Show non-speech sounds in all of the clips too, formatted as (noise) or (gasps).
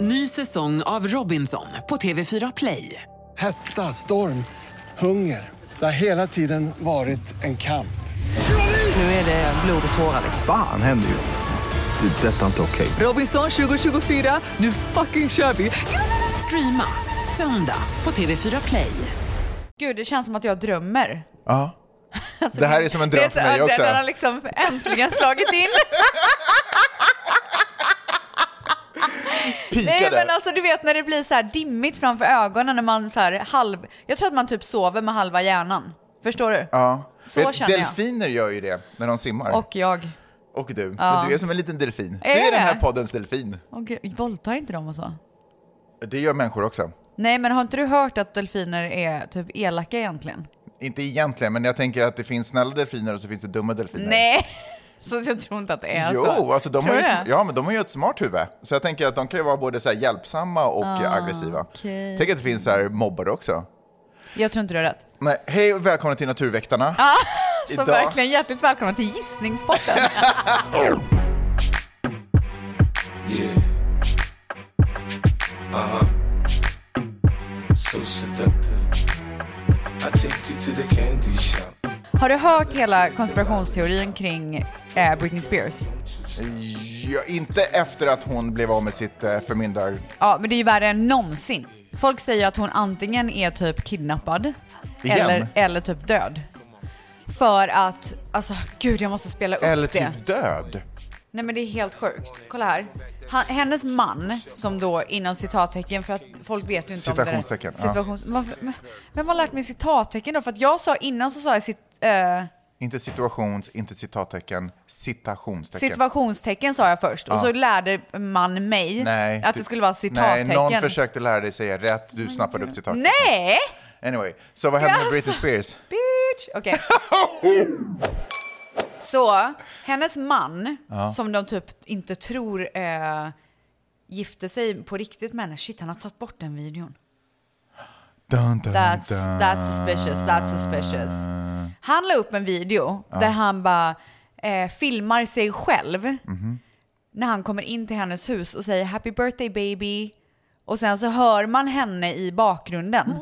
Ny säsong av Robinson på TV4 Play. Hetta, storm, hunger. Det har hela tiden varit en kamp. Nu är det blod och tårar. Fan händer just nu. Det. är Detta är inte okej. Robinson 2024, nu fucking kör vi! Streama söndag på TV4 Play. Gud, det känns som att jag drömmer. Ja. (laughs) Det här är som en dröm Det för är mig så- också. Den har liksom äntligen slagit in. (laughs) Nej men alltså du vet när det blir så här dimmigt framför ögonen när man så här halv... Jag tror att man typ sover med halva hjärnan. Förstår du? Ja. Så Vet, känner jag. delfiner gör ju det när de simmar. Och jag. Och du. Ja. Men du är som en liten delfin. Är du är den här det? poddens delfin. Åh gud, våldtar inte de och så? Det gör människor också. Nej men har inte du hört att delfiner är typ elaka egentligen? Inte egentligen, men jag tänker att det finns snälla delfiner och så finns det dumma delfiner. Nej! Så jag tror inte att det är Jo, så. alltså de Tror har, ju, ja, men de har ju ett smart huvud. Så jag tänker att de kan ju vara både så här hjälpsamma och eh, aggressiva. Ah, okej. Tänk att det finns så här mobbare också. Jag tror inte du har rätt. Nej, hej och välkomna till Naturväktarna. Så Idag- verkligen hjärtligt välkomna till gissningspotten. (laughs) Yeah. Uh huh. So seductive. I take you to the candy shop. Har du hört hela konspirationsteorin kring eh, Britney Spears? Ja, inte efter att hon blev av med sitt eh, förmyndar... Ja, men det är ju värre än någonsin. Folk säger att hon antingen är typ kidnappad Igen? eller, eller typ död. För att, alltså gud jag måste spela upp Eller det. typ död. Nej men det är helt sjukt. Kolla här. Han, hennes man, som då inom citattecken, för att folk vet ju inte om det. Citationstecken, ja. Situations, varför, men, vem har lärt mig citattecken då? För att jag sa innan så sa jag sitt, eh, Inte situations, inte citattecken, citationstecken. situationstecken sa jag först. Och så lärde man mig Nej, att du- det skulle vara citattecken. Nej, någon försökte lära dig säga rätt, du snappade upp citattecken. Nej! Anyway, så vad hände med! Britney Spears? Bitch! Okej. (laughs) Så, hennes man, som de typ inte tror eh, gifte sig på riktigt med henne. Shit, han har tagit bort den videon. Dun, dun, That's, dun. that's suspicious, that's suspicious. Han la upp en video där han bara eh, filmar sig själv Mhm. när han kommer in till hennes hus och säger happy birthday baby. Och sen så hör man henne i bakgrunden. (laughs)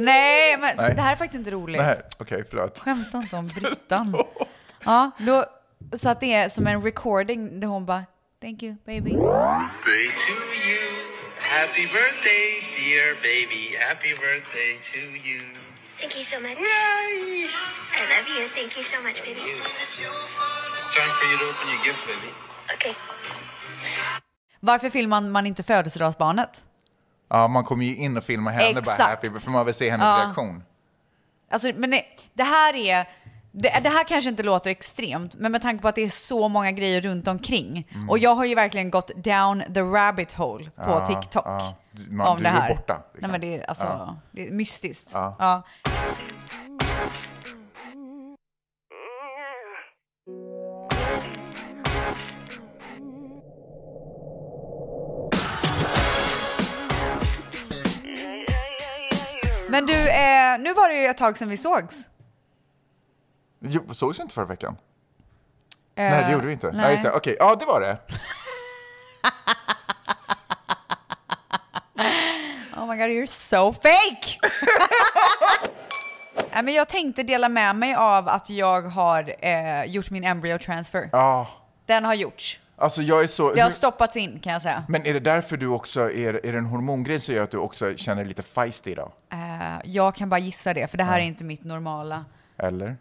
Nej, men Nej. det här är faktiskt inte roligt. Nej, okej, förlåt. Skämta inte om Brittan. (laughs) ja, då, så att det är som en recording där hon bara thank you baby. Birthday to you. Happy birthday, dear baby. Happy birthday to you. Thank you so much. I love you. Thank you so much, baby. It's time for you to open your gift, baby. Okay. Varför filmar man inte födelsedagsbarnet? Ja, man kommer ju in och filmar henne bara Exakt. happy, för man vill se hennes Ja. reaktion. Alltså, men det, det här är... Det, det här kanske inte låter extremt, men med tanke på att det är så många grejer runt omkring. Mm. Och jag har ju verkligen gått down the rabbit hole på TikTok. ja. Man- om du det är här. borta, liksom. Nej, men det, är, alltså, Ja. det är mystiskt. Ja. Ja. Men du, eh, nu var det ju ett tag sedan vi sågs. Jo, sågs vi inte förra veckan? Eh, nej, det gjorde vi inte. Nej, nej. just det. Okej, ja det var det. (laughs) Oh my god, you're so fake! (laughs) Nej, men jag tänkte dela med mig av att jag har eh, gjort min embryo transfer. Ja, Den har gjorts. alltså jag är så... Det har stoppats in kan jag säga. Men är det därför du också, är, är det en hormongrej som gör att du också känner dig lite feisty idag? Eh, jag kan bara gissa det, för det här är inte mitt normala. Eller?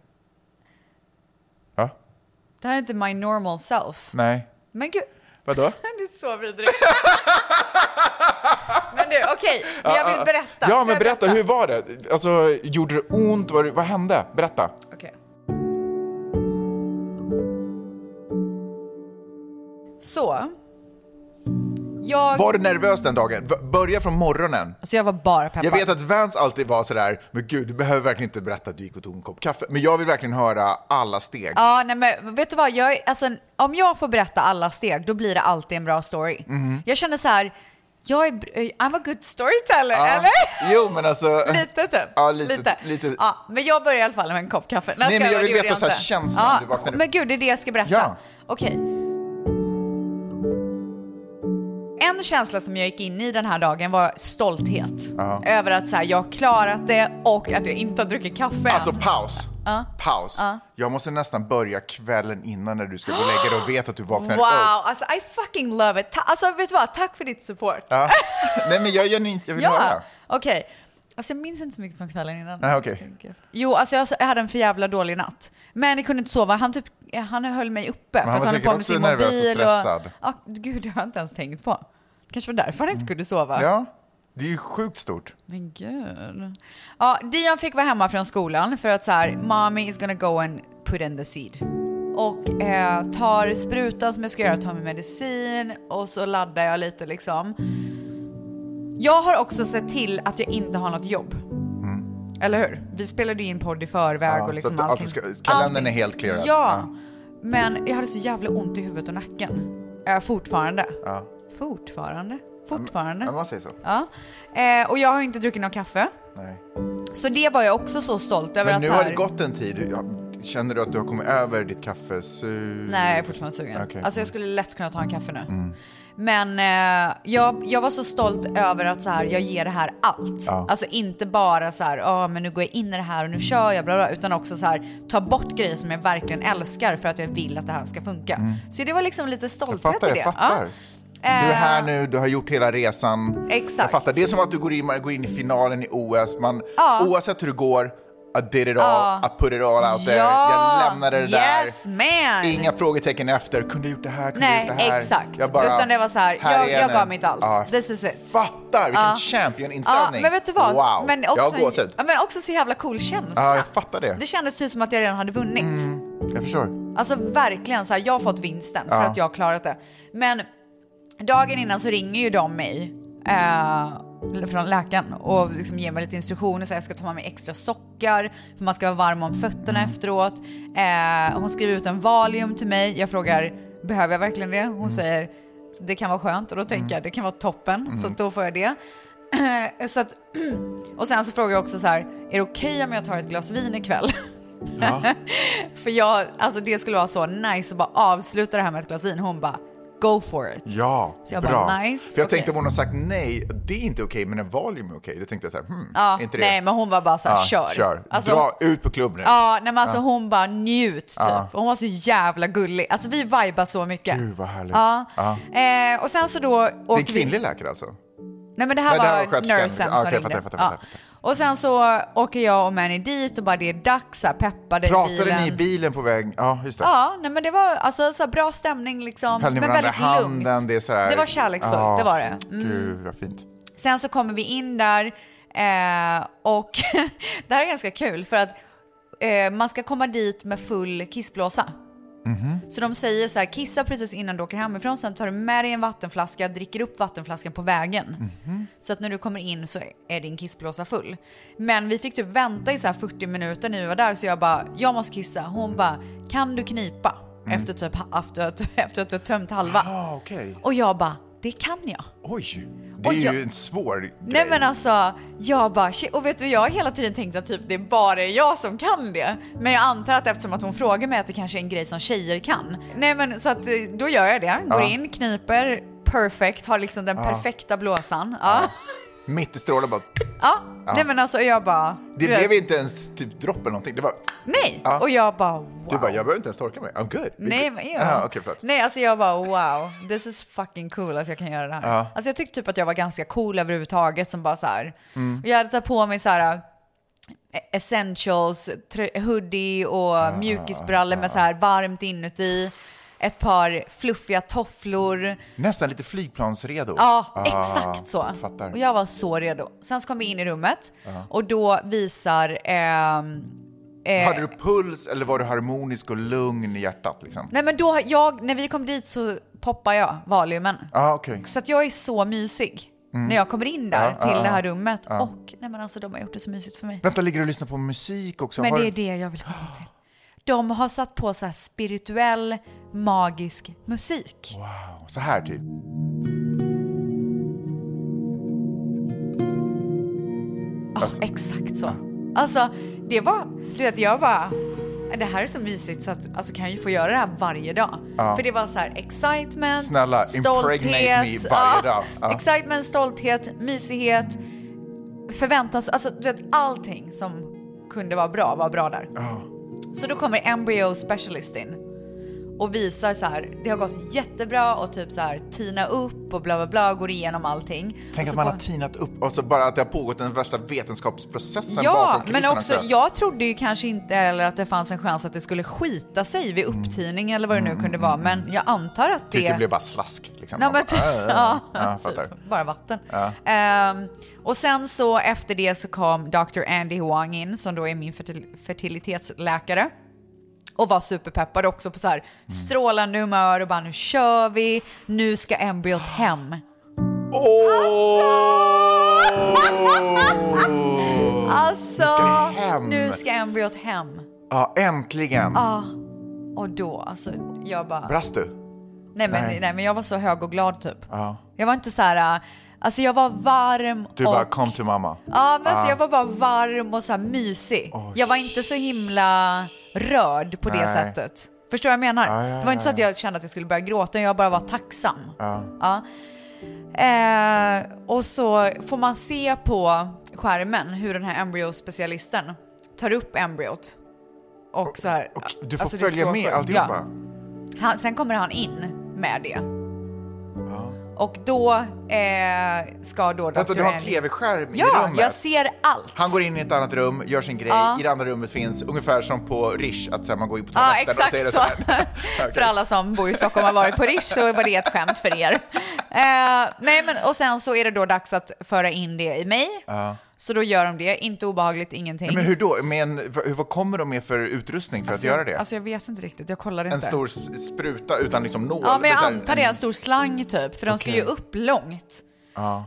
Det här är inte my normal self. Nej? Men gud, Vadå? det är så vidrigt. men du, okej, men jag vill berätta. Ska Ja, men jag berätta, hur var det? Alltså, gjorde det ont? Var det, vad hände? Berätta. Okej. Så. Jag, Var du nervös den dagen? Börja från morgonen. alltså jag var bara peppad. Jag vet att Vance alltid var sådär, men gud, du behöver verkligen inte berätta att du gick och tog en kopp kaffe. Men jag vill verkligen höra alla steg. Ja, nej men vet du vad? Jag, alltså, om jag får berätta alla steg, då blir det alltid en bra story. Mhm. Jag känner så här, jag är, I'm a good storyteller, Ja. eller? Jo, men alltså... (laughs) Lite typ. Ja, lite- lite- Ja, men jag börjar i alla fall med en kopp kaffe. Nej, men jag vill veta så här känslan Ja, du vaknade upp. Men gud, det är det jag ska berätta. Ja. Okej. En känsla som jag gick in i den här dagen var stolthet. Över att så här, jag har klarat det och att jag inte har druckit kaffe Alltså än. paus. Paus. Jag måste nästan börja kvällen innan när du ska gå och lägga dig och vet att du vaknar Wow, upp. alltså I fucking love it. Ta- alltså vet du vad, tack för ditt support. Ja. Nej men jag gör inte, jag vill Ja, höra. okej. Alltså jag minns inte så mycket från kvällen innan. Nej, okej. Jo, alltså jag, hade en för jävla dålig natt. Men jag kunde inte sova. Han, typ, han höll mig uppe för han att var han höll säkert på också nervös och stressad. ja, gud, det har jag inte ens tänkt på. Kanske var därför han inte kunde sova. Ja, det är ju sjukt stort. Men gud. Ja, Dion fick vara hemma från skolan för att så här, mommy is gonna go and put in the seed. Och eh, tar sprutan som jag ska göra, tar min medicin och så laddar jag lite liksom. Jag har också sett till att jag inte har något jobb. Eller hur? Vi spelade ju in podd i förväg Mm. Ja, och liksom så att allting. ska- kalendern är helt clearad. Ja. Ja. Men jag hade så jävla ont i huvudet och nacken. Äh, fortfarande. Ja. Fortfarande. Fortfarande. Ja, man säger så. Ja. Eh, och jag har inte druckit någon kaffe. Nej. Så det var jag också så stolt över Men att nu så har här, det gått en tid. Ja, Känner du att du har kommit över ditt kaffesug? Nej, jag är fortfarande sugen. Okej. Alltså jag skulle lätt kunna ta en kaffe nu. Mm. Men eh, jag, jag var så stolt över att så här, jag ger det här allt. Ja. Alltså inte bara så här, "Ja, men nu går jag in i det här och nu kör jag, bla bla, utan också så här, ta bort grejer som jag verkligen älskar för att jag vill att det här ska funka. Så det var liksom lite Mm. Jag stolthet fattar, i det. jag fattar. Ja. Du är här Eh, nu, du har gjort hela resan. Exakt. Jag fattar. Det är som att du går in, går in i finalen i OS. Man, Ja. Oavsett hur det går, I did it all, Ja. I put it all out there. Ja, Jag lämnade det yes, där. man. Inga frågetecken efter. Kunde jag gjort det här? Kunde Nej, jag gjort det här? exakt. Jag bara, Utan det var så här, jag- är jag den. gav mitt allt. Ja, This is it. Fattar, vilken champion-inställning. Ja, men vet du vad? Wow, Men jag också, har gåshud. men också så jävla cool känsla. Ja, jag fattar det. Det kändes typ som att jag redan hade vunnit. Jag förstår. Alltså verkligen så här, jag har fått vinsten för att jag har klarat det. Men dagen innan så ringer ju de mig eh, från läkaren och liksom ger mig lite instruktioner så jag ska ta med mig extra sockar för man ska vara varm om fötterna Mm. efteråt. Eh, hon skriver ut en Valium till mig. Jag frågar, behöver jag verkligen det? Mm. Hon säger, det kan vara skönt och då tänker jag, det kan vara toppen. Mm. Så då får jag det. (clears throat) så att, (clears throat) och sen så frågar jag också så här, är det okej om jag tar ett glas vin ikväll? (laughs) För jag, alltså det skulle vara så nice att bara avsluta det här med ett glas vin. Hon bara, go for it. Ja, Så jag bra. bara, nice, För jag okej. tänkte om hon har sagt nej, det är inte okej, men en Valium är okej. Då tänkte jag så här, hmm, Ja, inte det? nej men hon var bara så här, Ja, kör. kör. Alltså, Dra ut på klubben. Ja, nej men alltså hon bara njut typ. Ja. Hon var så jävla gullig. Alltså vi vibar så mycket. Gud vad härligt. Ja. Ja. Eh, och sen så då Det är en kvinnlig läkare alltså? Nej men det här Nej, det här var, var nursen Ja, som okej, ringde. fattar, fattar, fattar, Ja. Och sen så åker jag och Manny dit och bara det är dags, så här, peppade i Pratade bilen. ni i bilen på väg? Ja, just det. Ja, nej men det var alltså så här, bra stämning liksom. Höll ni men i väldigt handen? lugnt. Det, är så här... Det var kärleksfullt, Ja, det var det. Mm. Gud vad fint. Sen så kommer vi in där eh, och (laughs) det här är ganska kul för att eh, man ska komma dit med full kissblåsa. Mhm. Så de säger så här, kissa precis innan du åker hemifrån, sen tar du med dig en vattenflaska, dricker upp vattenflaskan på vägen. Mhm. Så att när du kommer in så är din kissblåsa full. Men vi fick typ vänta i så här 40 minuter när vi var där, så jag bara, jag måste kissa. Hon bara, kan du knipa? Efter, typ, efter, att- efter att du har tömt halva. Mm. Ah, okej. Och jag bara, det kan jag. Oj, det är jag- ju en svår grej. Nej men alltså, jag bara shit. Och vet du, jag har hela tiden tänkt att typ det är bara jag som kan det. Men jag antar att eftersom att hon frågar mig att det kanske är en grej som tjejer kan. Nej men så att eh, då gör jag det. Går Ja. in, kniper, perfect, har liksom den perfekta blåsan. Ja. Mitt i strålen bara... ja. Nej men alltså jag bara... Det du vet, blev inte ens typ dropp eller någonting. Det var... Nej! Ja. Och jag bara wow. Du bara, jag behöver inte ens torka mig. I'm good. Nej men ja. Aha, förlåt. Nej alltså jag bara wow, this is fucking cool att jag kan göra det här. Ja. Alltså jag tyckte typ att jag var ganska cool överhuvudtaget som bara så här. Mm. Jag hade tagit på mig så här eh, essentials, hoodie och mjukisbrallor med så här varmt inuti. Ett par fluffiga tofflor. Nästan lite flygplansredo. Ja, Ah, exakt så. Fattar. Och jag var så redo. Sen så kom vi in i rummet och då visar ehm, eh, Hade du puls eller var du harmonisk och lugn i hjärtat liksom? Nej men då, jag, när vi kom dit så poppar jag Valiumen. ah, okej. Så att jag är så mysig när jag kommer in där Mm. Ja, till ja, det här rummet. Och nej men alltså de har gjort det så mysigt för mig. Vänta, ligger du och lyssnar på musik också? Men Har det är det jag vill komma till. De har satt på så här spirituell, magisk musik. Wow, så här typ. Ja, exakt så. Alltså, det var, du vet, jag bara, det här är så mysigt så att alltså, kan jag ju få göra det här varje dag. För det var så här excitement, Snälla, stolthet. me varje dag. Ja. Excitement, stolthet, mysighet, förväntas, alltså du vet allting som kunde vara bra var bra där. Så då kommer Embryo Specialist in och visar så här, det har gått jättebra och typ så här tina upp och bla bla bla, går igenom allting. Tänk Och att så man har tinat upp, alltså bara att det har pågått den värsta vetenskapsprocessen Ja, bakom men kulisserna också, jag trodde ju kanske inte heller att det fanns en chans att det skulle skita sig vid upptining eller vad det nu kunde vara, men jag antar att det... Typ det blev bara slask. Liksom. Nej, men typ, bara, äh, ja, ja, typ, bara vatten. Ehm, och sen så efter det så kom Dr. Andy Huang in som då är min fertil- fertilitetsläkare. Och var superpeppad också på så här strålande humör och bara nu kör vi, nu ska embryot hem. Alltså, ska det hem. nu ska embryot hem. Ja, äntligen. Och då, alltså jag bara... Brast du? Nej men, Nej. nej. men jag var så hög och glad typ. Ja. Jag var inte så här, alltså jag var varm Du och... bara kom till mamma. Ja, men alltså jag var bara varm och så här mysig. jag var inte så himla rörd på det Nej. sättet. Förstår vad jag menar? Ja, ja, det var inte så att jag kände att jag skulle börja gråta, jag bara var tacksam. Ja. Eh, och så får man se på skärmen hur den här embryospecialisten tar upp embryot. Och så här, Och du får alltså följa så med alltihopa. Ja. Han, sen kommer han in med det. Och då eh, ska då Vänta, Dr. du har en tv-skärm i Ja, rummet? jag ser allt. Han går in i ett annat rum, gör sin grej. Ja. I det andra rummet finns ungefär som på Rish, att så här, man går in på Ja, toaletten och exakt säger det så. så här. (laughs) (laughs) Okej. För alla som bor i Stockholm och har varit på Rish så var det ett skämt för er. Eh, nej, men och sen så är det då dags att föra in det i mig. Så då gör de det, inte obehagligt, ingenting. Men hur då? Med en, vad, kommer de med för utrustning för alltså, att göra det? Alltså jag vet inte riktigt, jag kollade en inte. stor s- spruta utan liksom nål? Ja, men jag antar det en stor slang typ, för de ska ju upp långt.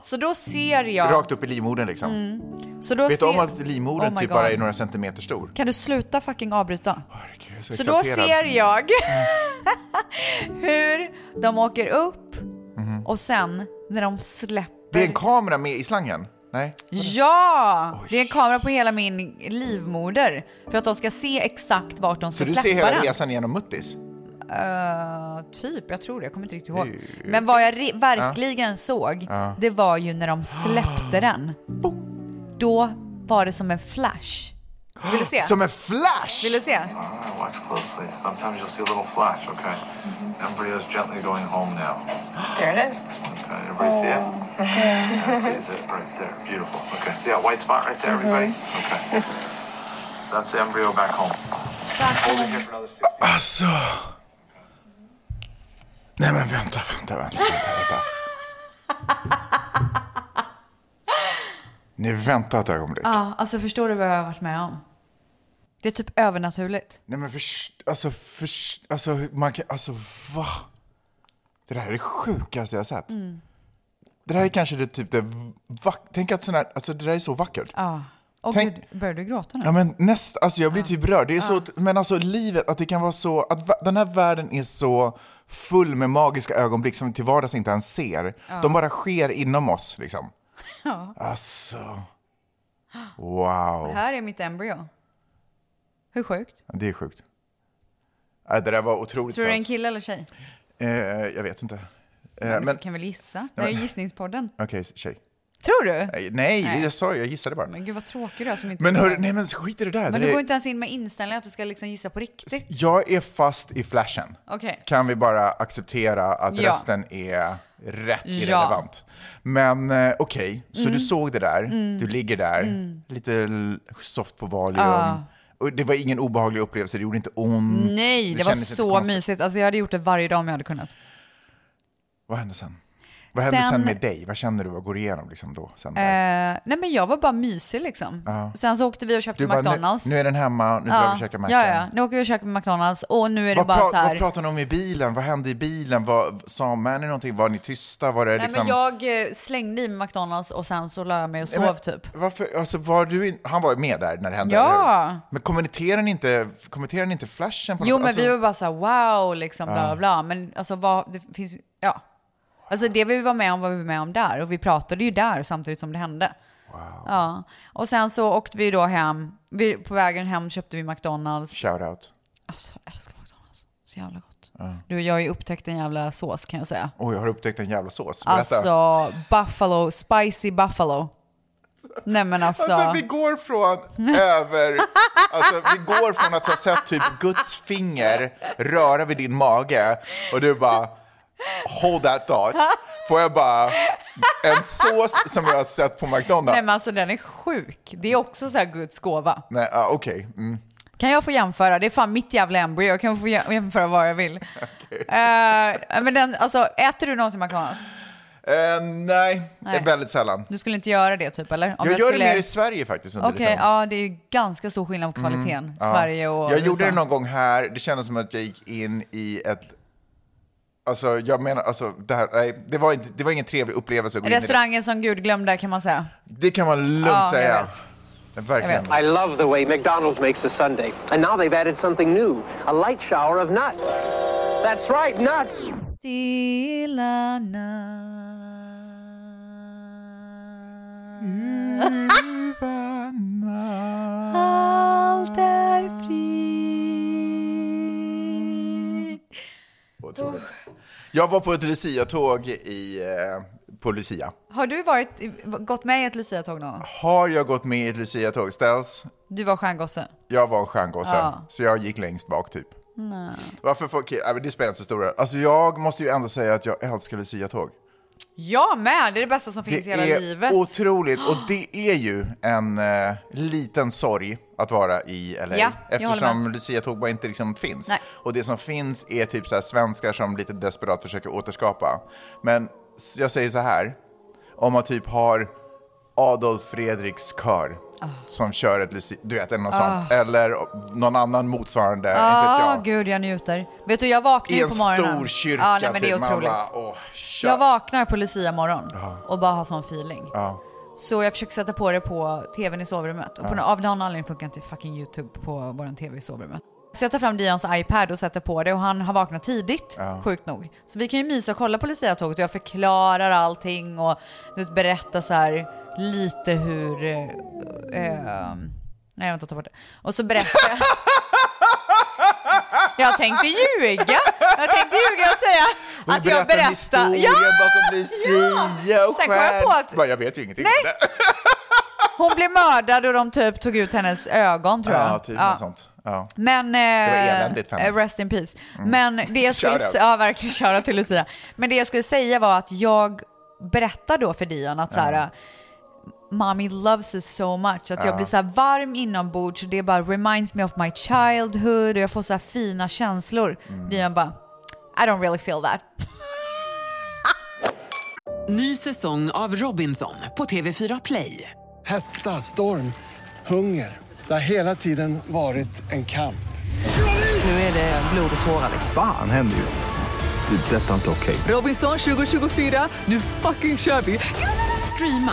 Så då ser jag... Rakt upp i livmodern liksom. Så då Vet ser... du om att livmodern Oh typ God. bara är några centimeter stor? Kan du sluta fucking avbryta? Herregud, så, Så då ser jag (laughs) hur de åker upp och sen när de släpper... Det är en kamera med i slangen? Nej? Ja! Det är en kamera på hela min livmoder för att de ska se exakt vart de Så ska du släppa ser hela den. resan genom muttis? Eh, typ, jag tror det. Jag kommer inte riktigt ihåg. Men vad jag verkligen såg, det var ju när de släppte den. (gasps) Då var det som en flash. Vill du se? Som en flash! Vill du se? Alright, watch closely. Sometimes you'll see a little flash, okay? Embryo's gently going home now. There it is. Okay, everybody see it? Yeah, freeze it right there. Beautiful. Okay, see that white spot right there, everybody? Okay. So that's the embryo back home. Hold it here for another 60 Alltså... Nej men vänta, vänta, vänta, vänta, vänta. (laughs) Ni vänta ett ögonblick. Ja, alltså förstår du vad jag har varit med om? Det är typ övernaturligt. Nej men för, alltså, för, alltså, man kan, alltså va? Det där är det sjukaste jag sett. Mm. Det där är kanske det typ det vack, tänk att sån här, alltså det där är så vackert. Ja. Åh Tänk- gud, börjar du gråta nu? Ja men näst, alltså jag blir typ rörd. Det är så, men alltså livet, att det kan vara så, att den här världen är så full med magiska ögonblick som vi till vardags inte ens ser. De bara sker inom oss liksom. Ja. Alltså. Wow. Här är mitt embryo. Hur sjukt? Det är sjukt. Äh, det där var otroligt Tror du det är en kille eller tjej? Eh, jag vet inte. Eh, Du men, kan väl gissa? Det är ju gissningspodden. okej, tjej. Tror du? Nej, Nej. jag sa ju, jag gissade bara. Men gud vad tråkig du är som inte Men hör, nej men skit i det där. Men det du är- går inte ens in med inställningen att du ska liksom gissa på riktigt? Jag är fast i flashen. Okej. Kan vi bara acceptera att Ja. resten är rätt Ja. irrelevant? Men eh, okej, så Mm. du såg det där, du ligger där, lite l- soft på Valium. Ja. Och det var ingen obehaglig upplevelse, det gjorde inte ont. Nej, det, var kändes inte så mysigt. Alltså jag hade gjort det varje dag om jag hade kunnat. Vad hände sen? Vad hände sen, Sen- med dig? Vad känner du? Vad går igenom liksom då? Sen? Eh, nej men jag var bara mysig liksom. Sen så åkte vi och köpte bara, McDonalds. nu, nu är den hemma, nu drar vi och käkar Mackan. ja, ja, nu åker vi och käkar McDonalds och nu är det Vad, bara pra- så här. vad pratade ni om i bilen? Vad hände i bilen? Vad, sa Manny någonting? Var ni tysta? Var det Nej, liksom... men jag eh, slängde i mig McDonalds och sen så la jag mig och sov men typ. Varför, alltså var du in, han var med där när det hände, Ja. Men kommenterade ni inte, kommenterade ni inte flashen? På Jo något? men alltså, vi var bara så här wow liksom bla bla bla. Men alltså vad, det finns ja. Alltså det vi var med om var vi med om där och vi pratade ju där samtidigt som det hände. Ja. Och sen så åkte vi då hem, vi, på vägen hem köpte vi McDonalds. Shout out. Alltså, jag älskar McDonalds. Så jävla gott. Du, jag har ju upptäckt en jävla sås kan jag säga. Oj, jag har upptäckt en jävla sås. Berätta. Alltså, buffalo, spicy buffalo. Nej men alltså. Alltså vi går från över, alltså vi går från att ha sett typ Guds finger röra vid din mage och du bara hold that thought. Får jag bara en sås som jag har sett på McDonalds? Nej men alltså den är sjuk. Det är också så här Guds gåva. Nej, ah, okej. Mm. Kan jag få jämföra? Det är fan mitt jävla embryo. Jag kan få jä- jämföra vad jag vill. (laughs) Eh, men den, alltså, äter du någonsin McDonalds? Eh, nej, det är Nej. väldigt sällan. Du skulle inte göra det typ eller? Om jag, gör skulle... det mer i Sverige faktiskt. Okej, lite. ja det är ju ganska stor skillnad på kvaliteten. Ja. Sverige och Jag USA. gjorde det någon gång här, det kändes som att jag gick in i ett Alltså jag menar, alltså, det, här, nej, det, var inte, det var ingen trevlig upplevelse att gå in i Restaurangen som Gud glömde kan man säga. det. Kan man lugnt Ja, säga. Verkligen. I love the way McDonald's makes a sundae. And now they've added something new a light shower of nuts. That's right, nuts. Stilla Allt är frid. Otroligt. Jag var på ett Lucia-tåg i, eh, på Lucia. Har du varit, gått med i ett Lucia-tåg någon gång? Har jag gått med i ett Lucia-tåg? Ställs? Du var stjärngosse. Jag var en stjärngosse, Ja. så jag gick längst bak typ. Varför folk, äh, men det spelar inte så stor roll. Alltså jag måste ju ändå säga att jag älskar Lucia-tåg. Jag med, det är det bästa som finns i hela Det är livet. otroligt och det (gasps) är ju en eh, liten sorg att vara i LA. Ja, eftersom med. Lucia-tåg bara inte liksom finns. Nej. Och det som finns är typ så här svenskar som lite desperat försöker återskapa. Men jag säger så här, om man typ har Adolf Fredriks kör Ah. som kör ett Lucia, du vet, eller något sånt. Eller någon annan motsvarande, inte Ja, jag. gud jag njuter. Vet du, jag vaknar I ju en på morgonen. stor kyrka, ja, nej, men det är typ. Otroligt. bara, jag vaknar på Lucia-morgon och bara har sån feeling. Ja. Så jag försöker sätta på det på tvn i sovrummet. Och på, av någon anledning funkar inte fucking YouTube på vår tv i sovrummet. Så jag tar fram Dions iPad och sätter på det och han har vaknat tidigt, sjukt nog. Så vi kan ju mysa och kolla på Lucia-tåget och jag förklarar allting och vet, berättar så här lite hur... Eh, eh, nej, jag tar bort det. Och så berättar jag... (laughs) Jag tänkte ljuga! Jag tänkte ljuga och säga Och att jag berättar berättar... historien bakom Lucia och Sen kom jag på att- Jag vet ju ingenting Nej. (laughs) (laughs) Hon blev mördad och de typ tog ut hennes ögon tror jag. Ja, typ något sånt. Ja. Men, eh, eh, rest in peace. Men det jag skulle, ja verkligen köra till Lucia. Men det jag skulle säga var att jag berättar då för Dion att så här, Mommy loves us so much. Att jag blir så här varm inombords och det bara reminds me of my childhood och jag får så här fina känslor. Dion bara, I don't really feel that. Ny säsong av Robinson på TV4 Play. Hetta, storm, hunger. Det har hela tiden varit en kamp. Nu är det blod och tårar. liksom. Fan händer just nu. Det. är Detta är inte okej. Robinson 2024, nu fucking kör vi! Streama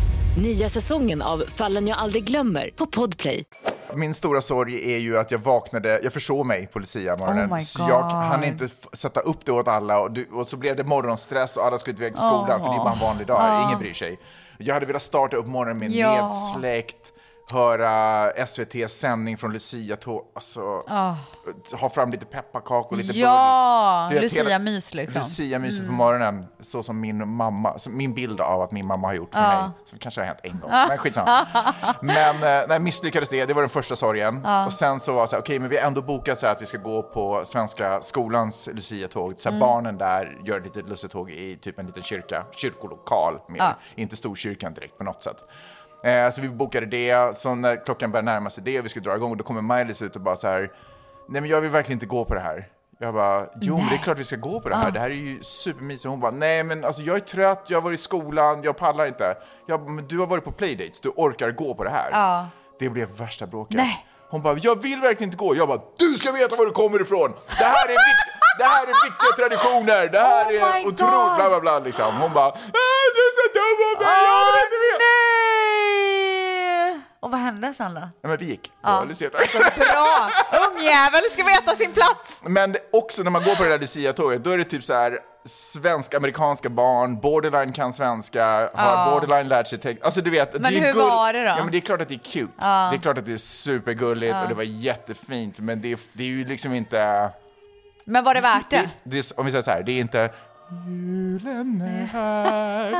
Nya säsongen av Fallen jag aldrig glömmer på Podplay. Min stora sorg är ju att jag vaknade, jag försov mig på Lucia-morgonen. Oh my så jag hann inte sätta upp det åt alla och, du, och så blev det morgonstress och alla skulle iväg till skolan för det är bara en vanlig dag, ingen bryr sig. Jag hade velat starta upp morgonen med Ja. nedsläckt, höra SVTs sändning från Lucia-tåg, alltså ha fram lite pepparkakor, lite Ja, Lucia-mys liksom. Lucia-myset på morgonen, så som min mamma, som min bild av att min mamma har gjort för mig, som kanske har hänt en gång, men skitsamma. (laughs) Men eh, nej, misslyckades det, det var den första sorgen. Och sen så var det så här, okej, men vi har ändå bokat så här att vi ska gå på Svenska skolans Lucia-tåg, så här, barnen där gör ett litet Lucia-tåg i typ en liten kyrka, kyrkolokal mer, inte storkyrkan direkt på något sätt. Eh, så vi bokade det, så när klockan började närma sig det och vi skulle dra igång, då kommer Miley ut och bara så här, nej men jag vill verkligen inte gå på det här. Jag bara, jo men det är klart vi ska gå på det här, det här är ju supermysigt. Hon bara, nej men alltså jag är trött, jag har varit i skolan, jag pallar inte. Jag bara, men du har varit på playdates, du orkar gå på det här. Ja. Det blev värsta bråket. Nej. Hon bara, jag vill verkligen inte gå. Jag bara, du ska veta var du kommer ifrån. Det här är, vik- det här är viktiga (laughs) traditioner. Det här Oh är otroligt, bla bla bla. Liksom. Hon bara, "Ah, du är så dum av mig, jag vill inte veta. Och vad hände sen då? Ja, men vi gick Ja. Lucia Bra! Ungjävel ska veta sin plats! Men också när man går på det där Lucia-tåget, då är det typ så här svensk-amerikanska barn, borderline kan svenska, har Ja. borderline lärt sig text. Alltså du vet, Men det är hur var det då? Ja men det är klart att det är cute. Ja. Det är klart att det är supergulligt och det var jättefint, men det är, det är ju liksom inte... Men var det värt det? det är, om vi säger så här, det är inte julen är här.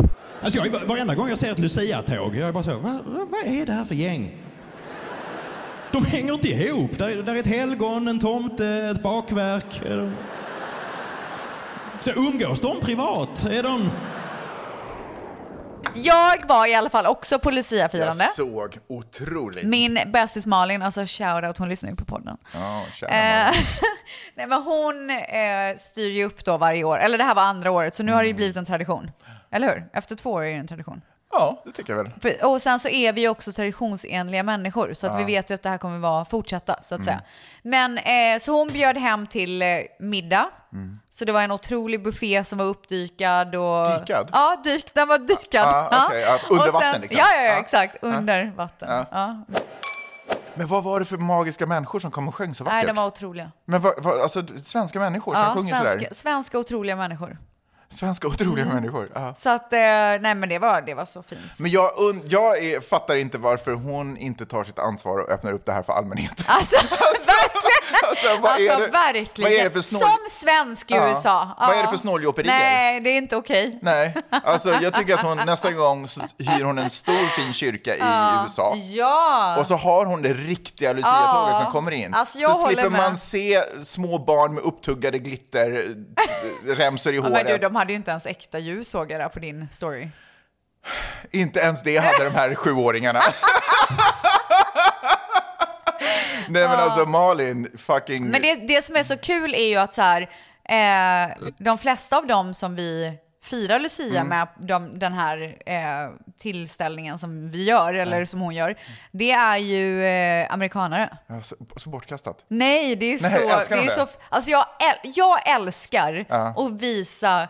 (laughs) (laughs) Alltså jag, varenda gång jag ser ett Lucia-tåg, jag är bara så, vad, vad, är det här för gäng? De hänger inte ihop. Där, där är ett helgon, en tomte, ett bakverk. Så umgås de privat? Är de... Jag var i alla fall också på Lucia-firande. Jag såg otroligt. Min bästis Malin, alltså shoutout, hon lyssnar ju på podden. Ja, Eh, Malin. (laughs) Nej men hon eh, styr ju upp då varje år, eller det här var andra året, så nu har det ju blivit en tradition. Eller hur? Efter två år är det en tradition. Ja, det tycker jag väl. För, och sen så är vi ju också traditionsenliga människor, så att Ja. vi vet ju att det här kommer vara fortsätta, så att Mm. säga. Men eh, så hon bjöd hem till eh, middag. Mm. Så det var en otrolig buffé som var uppdykad och... Dykad? Ja, dyk, den var dykad. Ah, okej, ja, under Och vatten liksom. Ja, ja, ja Ja. exakt. Ja. Under vatten. Ja. Ja. Men vad var det för magiska människor som kom och sjöng så vackert? Nej, de var otroliga. Men vad, vad, alltså svenska människor som sjunger svenska, sådär? svenska otroliga människor. Svenska otroliga Mm. människor. Ja. Så att, eh, nej men det var, det var så fint. Men jag, jag är, fattar inte varför hon inte tar sitt ansvar och öppnar upp det här för allmänheten. Alltså, (laughs) verkligen! (laughs) Alltså, vad är alltså det- verkligen. vad är det för snål- Som svensk i Ja. USA. Vad är Ja. det för snåljåperier? Nej, det är inte okej. Nej, alltså jag tycker att hon nästa gång hyr hon en stor fin kyrka i Ja. USA. Ja. Och så har hon det riktiga Lucia-tåget Ja. som kommer in. Alltså, så slipper med. man se små barn med upptuggade glitterremsor i Ja, håret. men du, de hade ju inte ens äkta ljus såg jag där på din story. Inte ens det hade de här sjuåringarna. (laughs) Nej men alltså Malin, fucking... Men det, det som är så kul är ju att så här, eh, de flesta av dem som vi firar Lucia Mm. med, de, den här eh, tillställningen som vi gör, eller som hon gör, det är ju eh, amerikanare. Ja, så, så bortkastat. Nej, det är Nej, så... det de är det? så alltså jag, äl, jag älskar Ja. att visa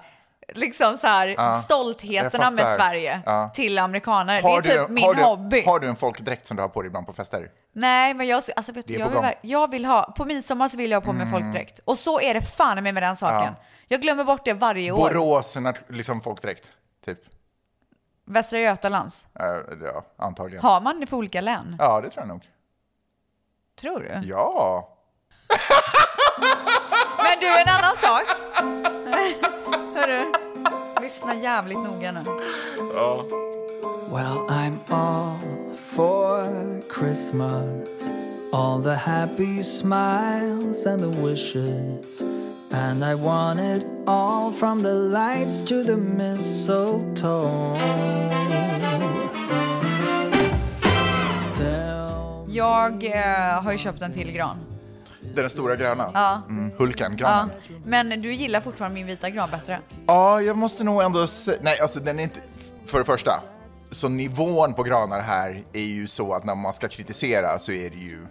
liksom så här, Ja, stoltheterna med. Sverige Ja. till amerikanare. Har det är du, typ min har du, hobby. Har du en folkdräkt som du har på dig ibland på fester? Nej, men jag, alltså, vet du, jag, vill, jag vill ha, på midsommar så vill jag ha på mig Mm. folkdräkt. Och så är det fan med med den saken. Ja. Jag glömmer bort det varje år. Borås, liksom folkdräkt, typ. Västra Götalands. Eh, ja, antagligen. Har man det för olika län? Ja, det tror jag nog. Tror du? Ja. (laughs) Men du, en annan sak. (laughs) Hörru, lyssna jävligt noga nu. Ja. Well, I'm all for Christmas. All the happy smiles and the wishes. And I want it all from the lights to the mistletoe. Jag eh, har ju köpt en till gran. Den stora gröna? Ja. Mm, Hulken, Ja, granen. men du gillar fortfarande min vita gran bättre. Ja, jag måste nog ändå säga... Nej, alltså den är inte... För det första, så nivån på granar här är ju så att när man ska kritisera så är det ju...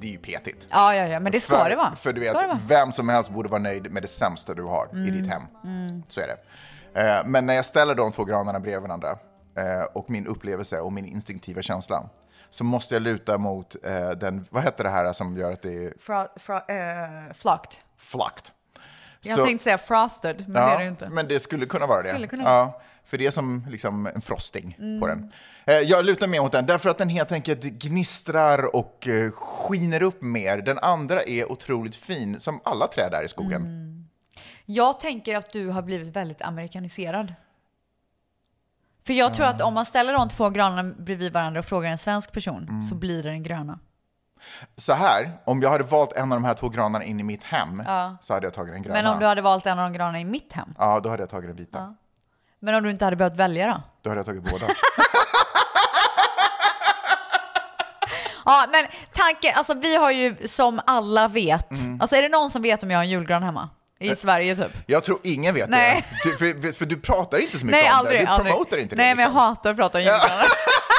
Det är ju petigt. Ja, ja, ja, men det ska för, det vara. För du vet, vem som helst borde vara nöjd med det sämsta du har i Mm. ditt hem. Mm. Så är det. Eh, Men när jag ställer de två granarna bredvid varandra eh, och min upplevelse och min instinktiva känsla så måste jag luta mot eh, den, vad heter det här som gör att det är Fra, fra, eh, flocked. flakt? Jag Så- tänkte säga frosted, men det är det inte. Men det skulle kunna vara det. Skulle kunna ja, för det är som liksom en frosting på Mm. den. Eh, Jag lutar mer mot den därför att den helt enkelt gnistrar och eh, skiner upp mer. Den andra är otroligt fin, som alla träd där i skogen. Mm. Jag tänker att du har blivit väldigt amerikaniserad. För jag tror att om man ställer de två granarna bredvid varandra och frågar en svensk person Mm. så blir det den gröna. Så här, om jag hade valt en av de här två granarna in i mitt hem Ja. så hade jag tagit den gröna. Men om du hade valt en av de gröna i mitt hem? Ja, då hade jag tagit den vita. Ja. Men om du inte hade behövt välja då? Då hade jag tagit båda. (laughs) Ja, men tanken, alltså vi har ju som alla vet, Mm. alltså är det någon som vet om jag har en julgran hemma? I Sverige typ? Jag tror ingen vet Nej. det. Du, för, för du pratar inte så mycket Nej, om aldrig. det. Du aldrig. promotar inte det. Nej, men jag liksom. hatar att prata om julgranar. (laughs)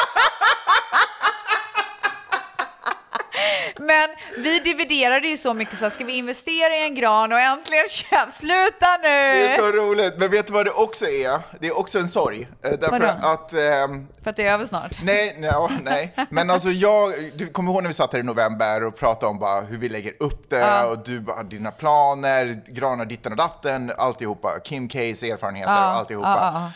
Men vi dividerade ju så mycket så här, ska vi investera i en gran och äntligen köp, sluta nu! Det är så roligt. Men vet du vad det också är? Det är också en sorg. Eh, Därför Vadå? att... ehm, För att det är över snart. Nej, nej, ja, nej. Men alltså jag, du kommer ihåg när vi satt här i november och pratade om bara hur vi lägger upp det Ja. och du bara, dina planer, granar ditten och datten, alltihopa. Kim Ks erfarenheter, Ja, alltihopa. ja,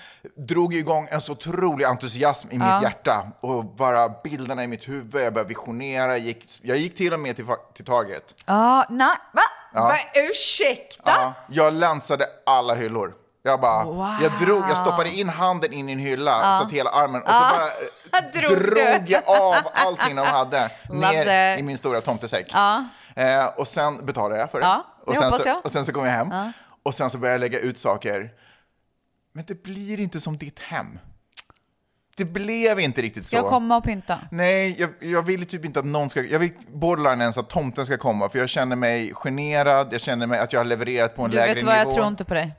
Drog igång en så otrolig entusiasm i Ja. mitt hjärta och bara bilderna i mitt huvud, jag började visionera, gick, jag gick till och med till, till Target. Ja, nej, va? Ja. va? Ursäkta? Ja, jag länsade alla hyllor. Jag bara, Wow. jag drog, jag stoppade in handen in i en hylla Ja. så att hela armen, och så bara (laughs) Drog drog jag av allting de hade (laughs) ner i min stora tomtesäck. Eh, och sen betalade jag för det. Och, sen så, och sen så kom jag hem och sen så började jag lägga ut saker. Men det blir inte som ditt hem. Det blev inte riktigt så. jag komma och pynta? Nej, jag, jag vill typ inte att någon ska... Jag vill borderline ens att tomten ska komma, för jag känner mig generad, jag känner mig att jag har levererat på en Du lägre vet vad, nivå. jag tror inte på dig.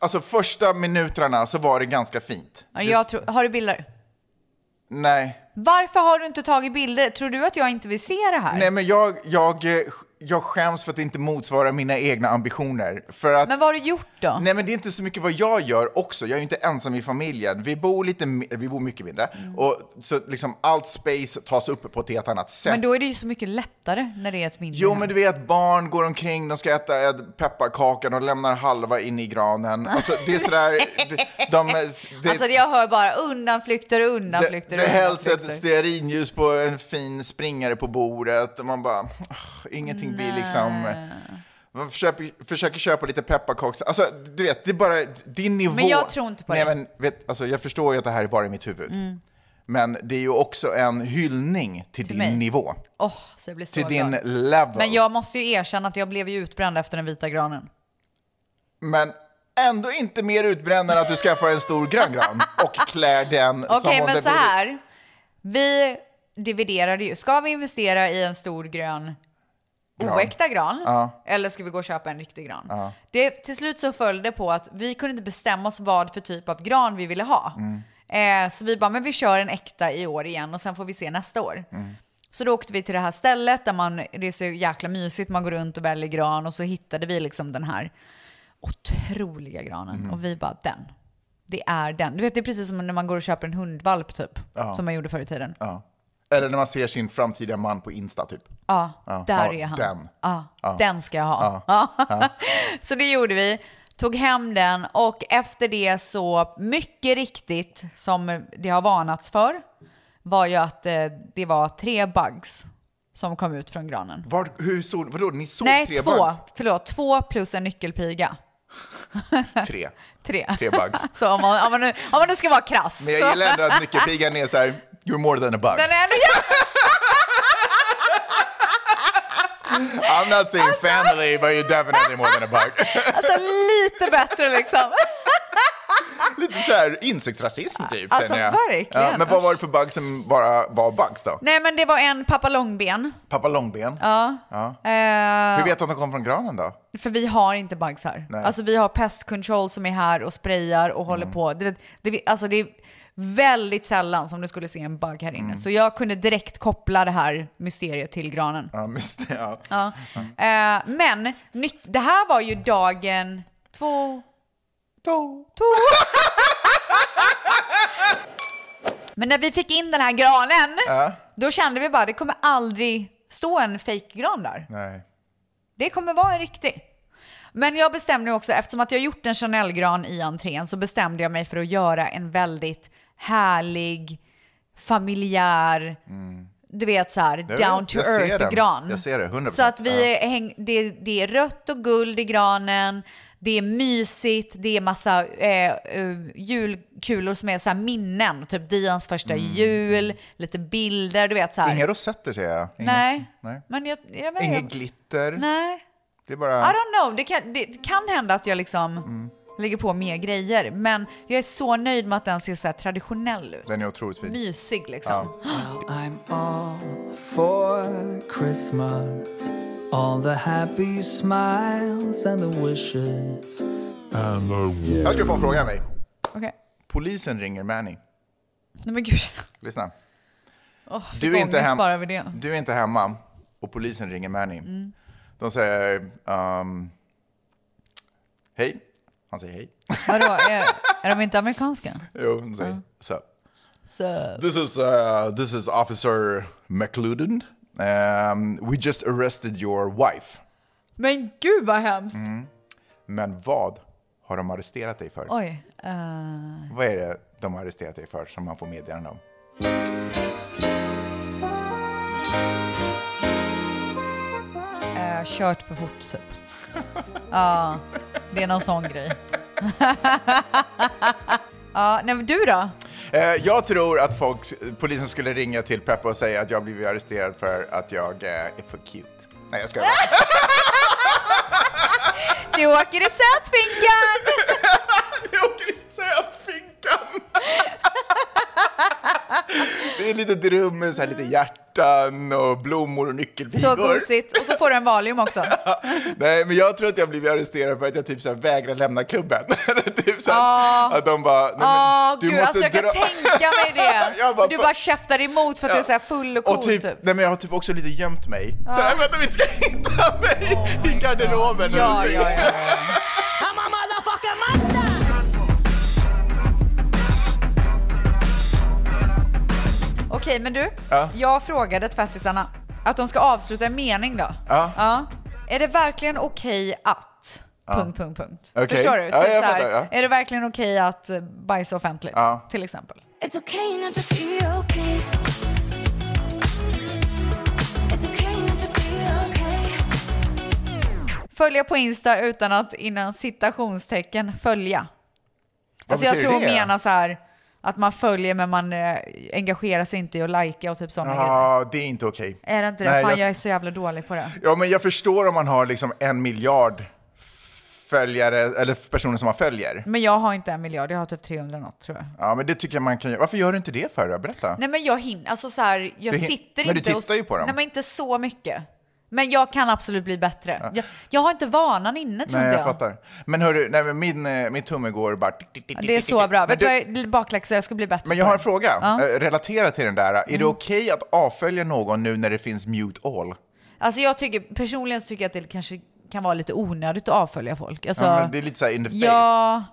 Alltså första minuterna så var det ganska fint. Ja, Jag tror, har du bilder? Nej. Varför har du inte tagit bilder? Tror du att jag inte vill se det här? Nej, men jag, jag, jag skäms för att det inte motsvarar mina egna ambitioner. För att, Men vad har du gjort då? Nej, men det är inte så mycket vad jag gör också. Jag är ju inte ensam i familjen. Vi bor, lite, vi bor mycket mindre. Och så liksom allt space tas upp på ett helt annat sätt. Men då är det ju så mycket lättare när det är ett mindre Jo, hem. men du vet, barn går omkring, de ska äta eh, pepparkakan och lämnar halva in i granen. Alltså, det är sådär... De, de, (laughs) det, Alltså jag hör bara undanflykter det, undanflykter det hälls ett stearinljus på en fin springare på bordet och man bara, "Åh, ingenting blir liksom... Man försöker, försöker köpa lite pepparkaks. Alltså, du vet, det är bara din nivå. Men jag tror inte på Nej, det. Men, vet, alltså, jag förstår ju att det här är bara i mitt huvud. Mm. Men det är ju också en hyllning till, din mig. nivå. Åh, så jag blir så Till din glad. level. Men jag måste ju erkänna att jag blev ju utbränd efter den vita granen. Men ändå inte mer utbränd än att du skaffar en stor grön gran och klär den som Okej, men så här. Vi dividerade ju. Ska vi investera i en stor grön Gran. oäkta gran? Ja. Eller ska vi gå och köpa en riktig gran? Ja. Det, till slut så föll det på att vi kunde inte bestämma oss vad för typ av gran vi ville ha. Mm. Eh, så vi bara, men vi kör en äkta i år igen och sen får vi se nästa år. Mm. Så då åkte vi till det här stället där man, det är så jäkla mysigt, man går runt och väljer gran och så hittade vi liksom den här otroliga granen Mm. och vi bara, den. Det är den. Du vet, det är precis som när man går och köper en hundvalp typ, Ja. som man gjorde förr i tiden. Ja. Eller när man ser sin framtida man på Insta typ. Ja, Ja, där ja, är han. den. Ja, Ja. Den ska jag ha. (laughs) Så det gjorde vi. Tog hem den och efter det så, mycket riktigt, som det har varnats för, var ju att eh, det var tre bugs som kom ut från granen. Var, hur såg, vadå, ni såg Nej, tre två. bugs? Förlåt, två plus en nyckelpiga. (laughs) Tre. Tre. Tre bugs. (laughs) så om man, om, man nu, om man nu ska vara krass. Men jag gillar ändå att nyckelpigan är så här, you're more than a bug. Den är (laughs) I'm not saying family, but you're definitely more than a bug. (laughs) alltså lite bättre liksom. (laughs) Lite så här insektsrasism typ. Alltså, verkligen. Ja, men vad var det för bug som bara var bugs då? Nej men det var en papalongben. Pappa långben? Ja. Ja. Eh, Hur vet du att de kom från granen då? För vi har inte bugs här. Nej. Alltså vi har pest control som är här och sprayar och Mm. håller på. Du vet, det, alltså det väldigt sällan som du skulle se en bug här inne. Mm. Så jag kunde direkt koppla det här mysteriet till granen. Ja, det. Ja. Ja. Eh, men det här var ju dagen två... Två. Två. (laughs) men när vi fick in den här granen, Ja. då kände vi bara det kommer aldrig stå en fejkgran där. Nej. Det kommer vara en riktig. Men jag bestämde också, eftersom att jag gjort en Chanel-gran i entrén, så bestämde jag mig för att göra en väldigt härlig, familjär, du vet så här, Mm. Down to den. earth-gran. Jag ser det, 100%. Så att vi häng, det, det är rött och guld i granen, det är mysigt, det är massa eh, eh, julkulor som är så minnen, typ Dians första jul, lite bilder, du vet så här. Mm. Inga rosetter ser jag. Inga, Nej. nej. Men jag, jag Inget glitter. Nej. Det är bara... I don't know. Det kan, det kan hända att jag liksom Mm. Lägger på mer grejer. Men jag är så nöjd med att den ser så här traditionell ut. Den är otroligt fin. Mysig liksom. I'm all for Christmas. All the happy smiles and the wishes. And the Jag ska få en fråga av mig. Okej. Polisen ringer Manny. Nej men gud. Lyssna. Oh, Du är, inte hem, du är inte hemma och polisen ringer Manny. Mm. De säger um, hej. Han säger hej. Vadå, är, är de inte amerikanska? Jo, de säger så. Så. This is uh, this is Officer McLuden. Um, we just arrested your wife. Men gud vad hemskt! Mm. Men vad har de arresterat dig för? Oj. eh, Vad är det de har arresterat dig för som man får meddelande om? eh, kört för fort typ. (laughs) Ja, det är någon sån grej. (laughs) ja, nej, men du då? Eh, jag tror att folk, polisen skulle ringa till Peppa och säga att jag blivit arresterad för att jag eh, är för cute. Nej, jag ska (laughs) Du åker i sötfinkan! (laughs) Du åker i sötfinkan! (laughs) Det är lite rum med så här lite hjärtan och blommor och nyckelpigor. Så gosigt. Och så får du en Valium också. (laughs) Nej, men jag tror att jag blivit arresterad för att jag typ så här vägrar lämna klubben. (laughs) typ så här, Ah. Att de bara, nej, men Åh du gud, måste alltså jag kan dra- tänka mig det. Bara, du bara käftar emot för att du är så här full och cool Och typ, typ. nej men jag har typ också lite gömt mig. Så Ja. här, för att de inte ska hitta mig i garderoben. Ja, ja, ja, ja. Okej, men du. Ja. Jag frågade tvättisarna att de ska avsluta en mening då. Ja. Är det verkligen okej att... Ja. Punkt, punkt, punkt. Okej. Förstår du? Ja, typ jag så här, fattar, ja. Är det verkligen okej att eh, bajsa offentligt? Ja. Till exempel. It's okay not to feel okay. It's okay not to be okay. Följa på Insta utan att innan citationstecken följa. Vad Alltså jag tror hon det? menar så här att man följer men man eh, engagerar sig inte i att likea och typ sådana grejer. Ja, det är inte okej. Är det inte det? Nej, Fan, jag- jag... är så jävla dålig på det. Ja, men jag förstår om man har liksom en miljard följare, eller personer som man följer. Men jag har inte en miljard, jag har typ 300 något tror jag. Ja, men det tycker jag man kan göra. Varför gör du inte det för då? Berätta. Nej men jag hinner, alltså så här, jag Du hin- sitter men du inte tittar ju på dem. Nej men inte så mycket. Men jag kan absolut bli bättre. Jag, jag har inte vanan inne tror Nej, inte jag jag. fattar. Men hörru, nej, min, eh, min tumme går bara... Det är så bra. Men Vet du vad, jag- bakläxa, jag ska bli bättre Men jag har en det. fråga, Ja. eh, relaterat till den där. Är det Mm. okej att avfölja någon nu när det finns mute all? Alltså jag tycker, personligen så tycker jag att det kanske kan vara lite onödigt att avfölja folk. Alltså, ja, men det är lite så här in the face. Ja,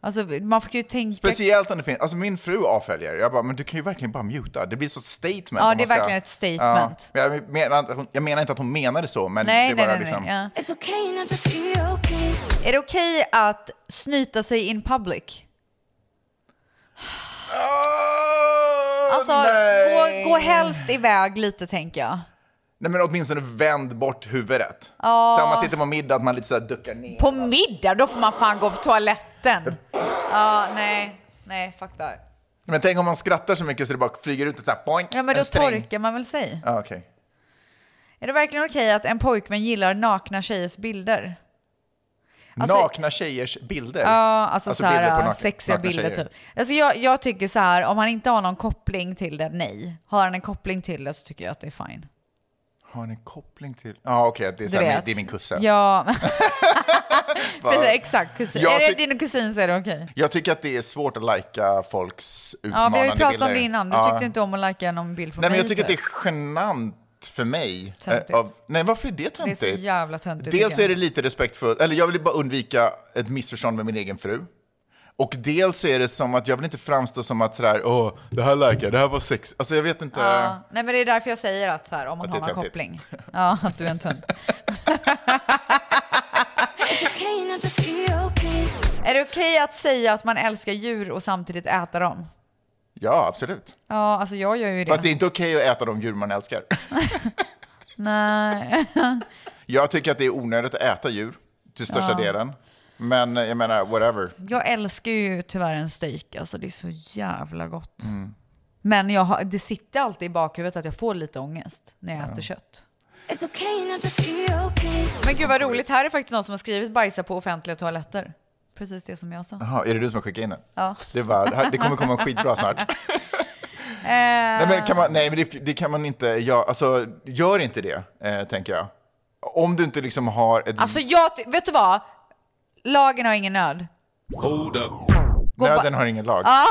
alltså man får ju tänka... Speciellt om det finns, alltså min fru avföljer, jag bara, men du kan ju verkligen bara muta. Det blir så statement. Ja, det är ska- verkligen ett statement. Ja, jag, menar, inte att hon- jag menar inte att hon menade så, men nej, det nej, är bara nej, liksom... nej. Ja. It's okay not to feel okay. Är det okej att snyta sig in public? Alltså, nej. gå, gå helst iväg lite tänker jag. Nej men åtminstone vänd bort huvudet. Ja. Så om man sitter på middag, att man lite så här duckar ner. På middag, då får man fan gå på toaletten. Ja, nej, nej, fuck that. Men tänk om man skrattar så mycket så det bara flyger ut ett sånt här poink, Ja, men en då torkar man väl sig. Ja, okej. Är det verkligen okej att en pojkvän gillar nakna tjejers bilder? Alltså- nakna tjejers bilder? Ja, alltså, så bilder på här, nakna- sexiga nakna bilder tjejer. typ. Alltså jag, jag tycker så här, om han inte har någon koppling till det, nej. Har han en koppling till det så tycker jag att det är fine. Har han en koppling till... Ja, okej, det, är det är min kusin. Ja. (laughs) (laughs) Exakt, kusin. Jag är det din kusin så är det okej. Jag tycker att det är svårt att lajka folks Ja, utmanande vi har ju pratat bilder. om det innan. Du Ja. tyckte inte om att lajka någon bild på Nej, mig. men jag tycker att det typ. är genant för mig. Töntigt. eh, Av, nej, varför är det Det är töntigt? så jävla töntigt. Dels är det lite respektfullt, eller jag vill bara undvika ett missförstånd med min egen fru. Och dels är det som att jag vill inte framstå som att sådär, åh, det här likar jag, det här var sex. Alltså jag vet inte. Ja, nej men det är därför jag säger att så här, om man Att har det är någon töntigt. koppling. Ja, att du är en okay okay. Är det okej att säga att man älskar djur och samtidigt äta dem? Ja, absolut. Ja, alltså jag gör ju det. Fast det är inte okej att äta de djur man älskar. (laughs) Nej. Jag tycker att det är onödigt att äta djur, till största Ja. delen. Men eh, jag menar, whatever. Jag älskar ju tyvärr en steak, alltså det är så jävla gott. Mm. Men jag har, det sitter alltid i bakhuvudet att jag får lite ångest när jag äter kött. It's okay not to feel okay. Men gud vad roligt, här är faktiskt någon som har skrivit bajsa på offentliga toaletter. Precis det som jag sa. Jaha, är det du som har skickat in den? Ja. Det, var, det kommer komma skitbra snart. Eh, (laughs) Nej, men, kan man, nej, men det, det kan man inte göra. Alltså, gör inte det, eh, tänker jag. Om du inte liksom har ett... Alltså jag, vet du vad? Lagen har ingen nöd. Hold up. Gå Nöden har ingen lag. Ja.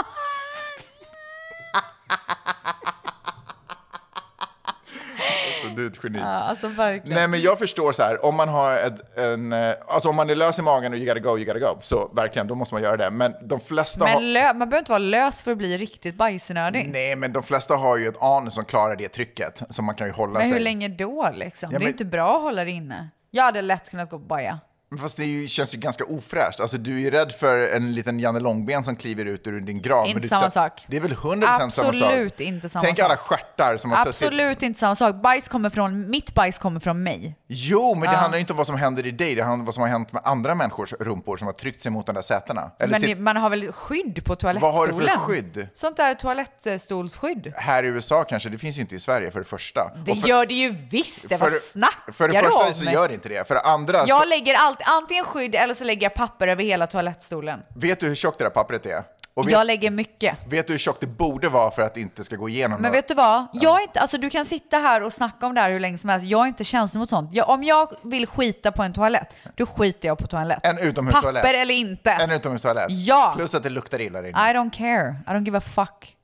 Alltså, du är ett geni. Ja, alltså verkligen. Nej, men jag förstår så här, om man har ett, en, eh, alltså om man är lös i magen och you gotta go, you gotta go, så verkligen, då måste man göra det. Men de flesta har... Men lö- man behöver inte vara lös för att bli riktigt bajsnödig. Nej, men de flesta har ju ett anus som klarar det trycket, så man kan ju hålla Men sig. hur länge då liksom? Ja, det är men- inte bra att hålla det inne. Jag hade lätt kunnat gå på baja. Men Fast det ju, känns ju ganska ofräscht. Alltså, du är ju rädd för en liten Janne Långben som kliver ut ur din grav. Inte samma så- sak. Det är väl 100% samma sak? Absolut inte samma Tänk sak. alla stjärtar som har suttit... Absolut inte samma sak. Bajs kommer från, mitt bajs kommer från mig. Jo, men det handlar ju inte om vad som händer i dig, det handlar om vad som har hänt med andra människors rumpor som har tryckt sig mot de där sätena. Eller Men sit- det, man har väl skydd på Vad toalettstolen? har du för skydd? Sånt där toalettstolsskydd. Här i USA kanske, det finns ju inte i Sverige för det första. Det för, gör det ju visst, det var snackar för det första om? så gör det inte det. För det andra, så, Jag lägger allt, antingen skydd eller så lägger jag papper över hela toalettstolen. vet du hur tjockt det där pappret är? Vet, Jag lägger mycket. vet du hur tjockt det borde vara för att det inte ska gå igenom? Men något? vet du vad? Jag inte, alltså du kan sitta här och snacka om det här hur länge som helst. Jag är inte känslig mot sånt. Jag, om jag vill skita på en toalett, då skiter jag på toalett. En utomhustoalett? Papper eller inte. En utomhustoalett? Ja. Plus att det luktar illa där I inne. don't care. I don't give a fuck.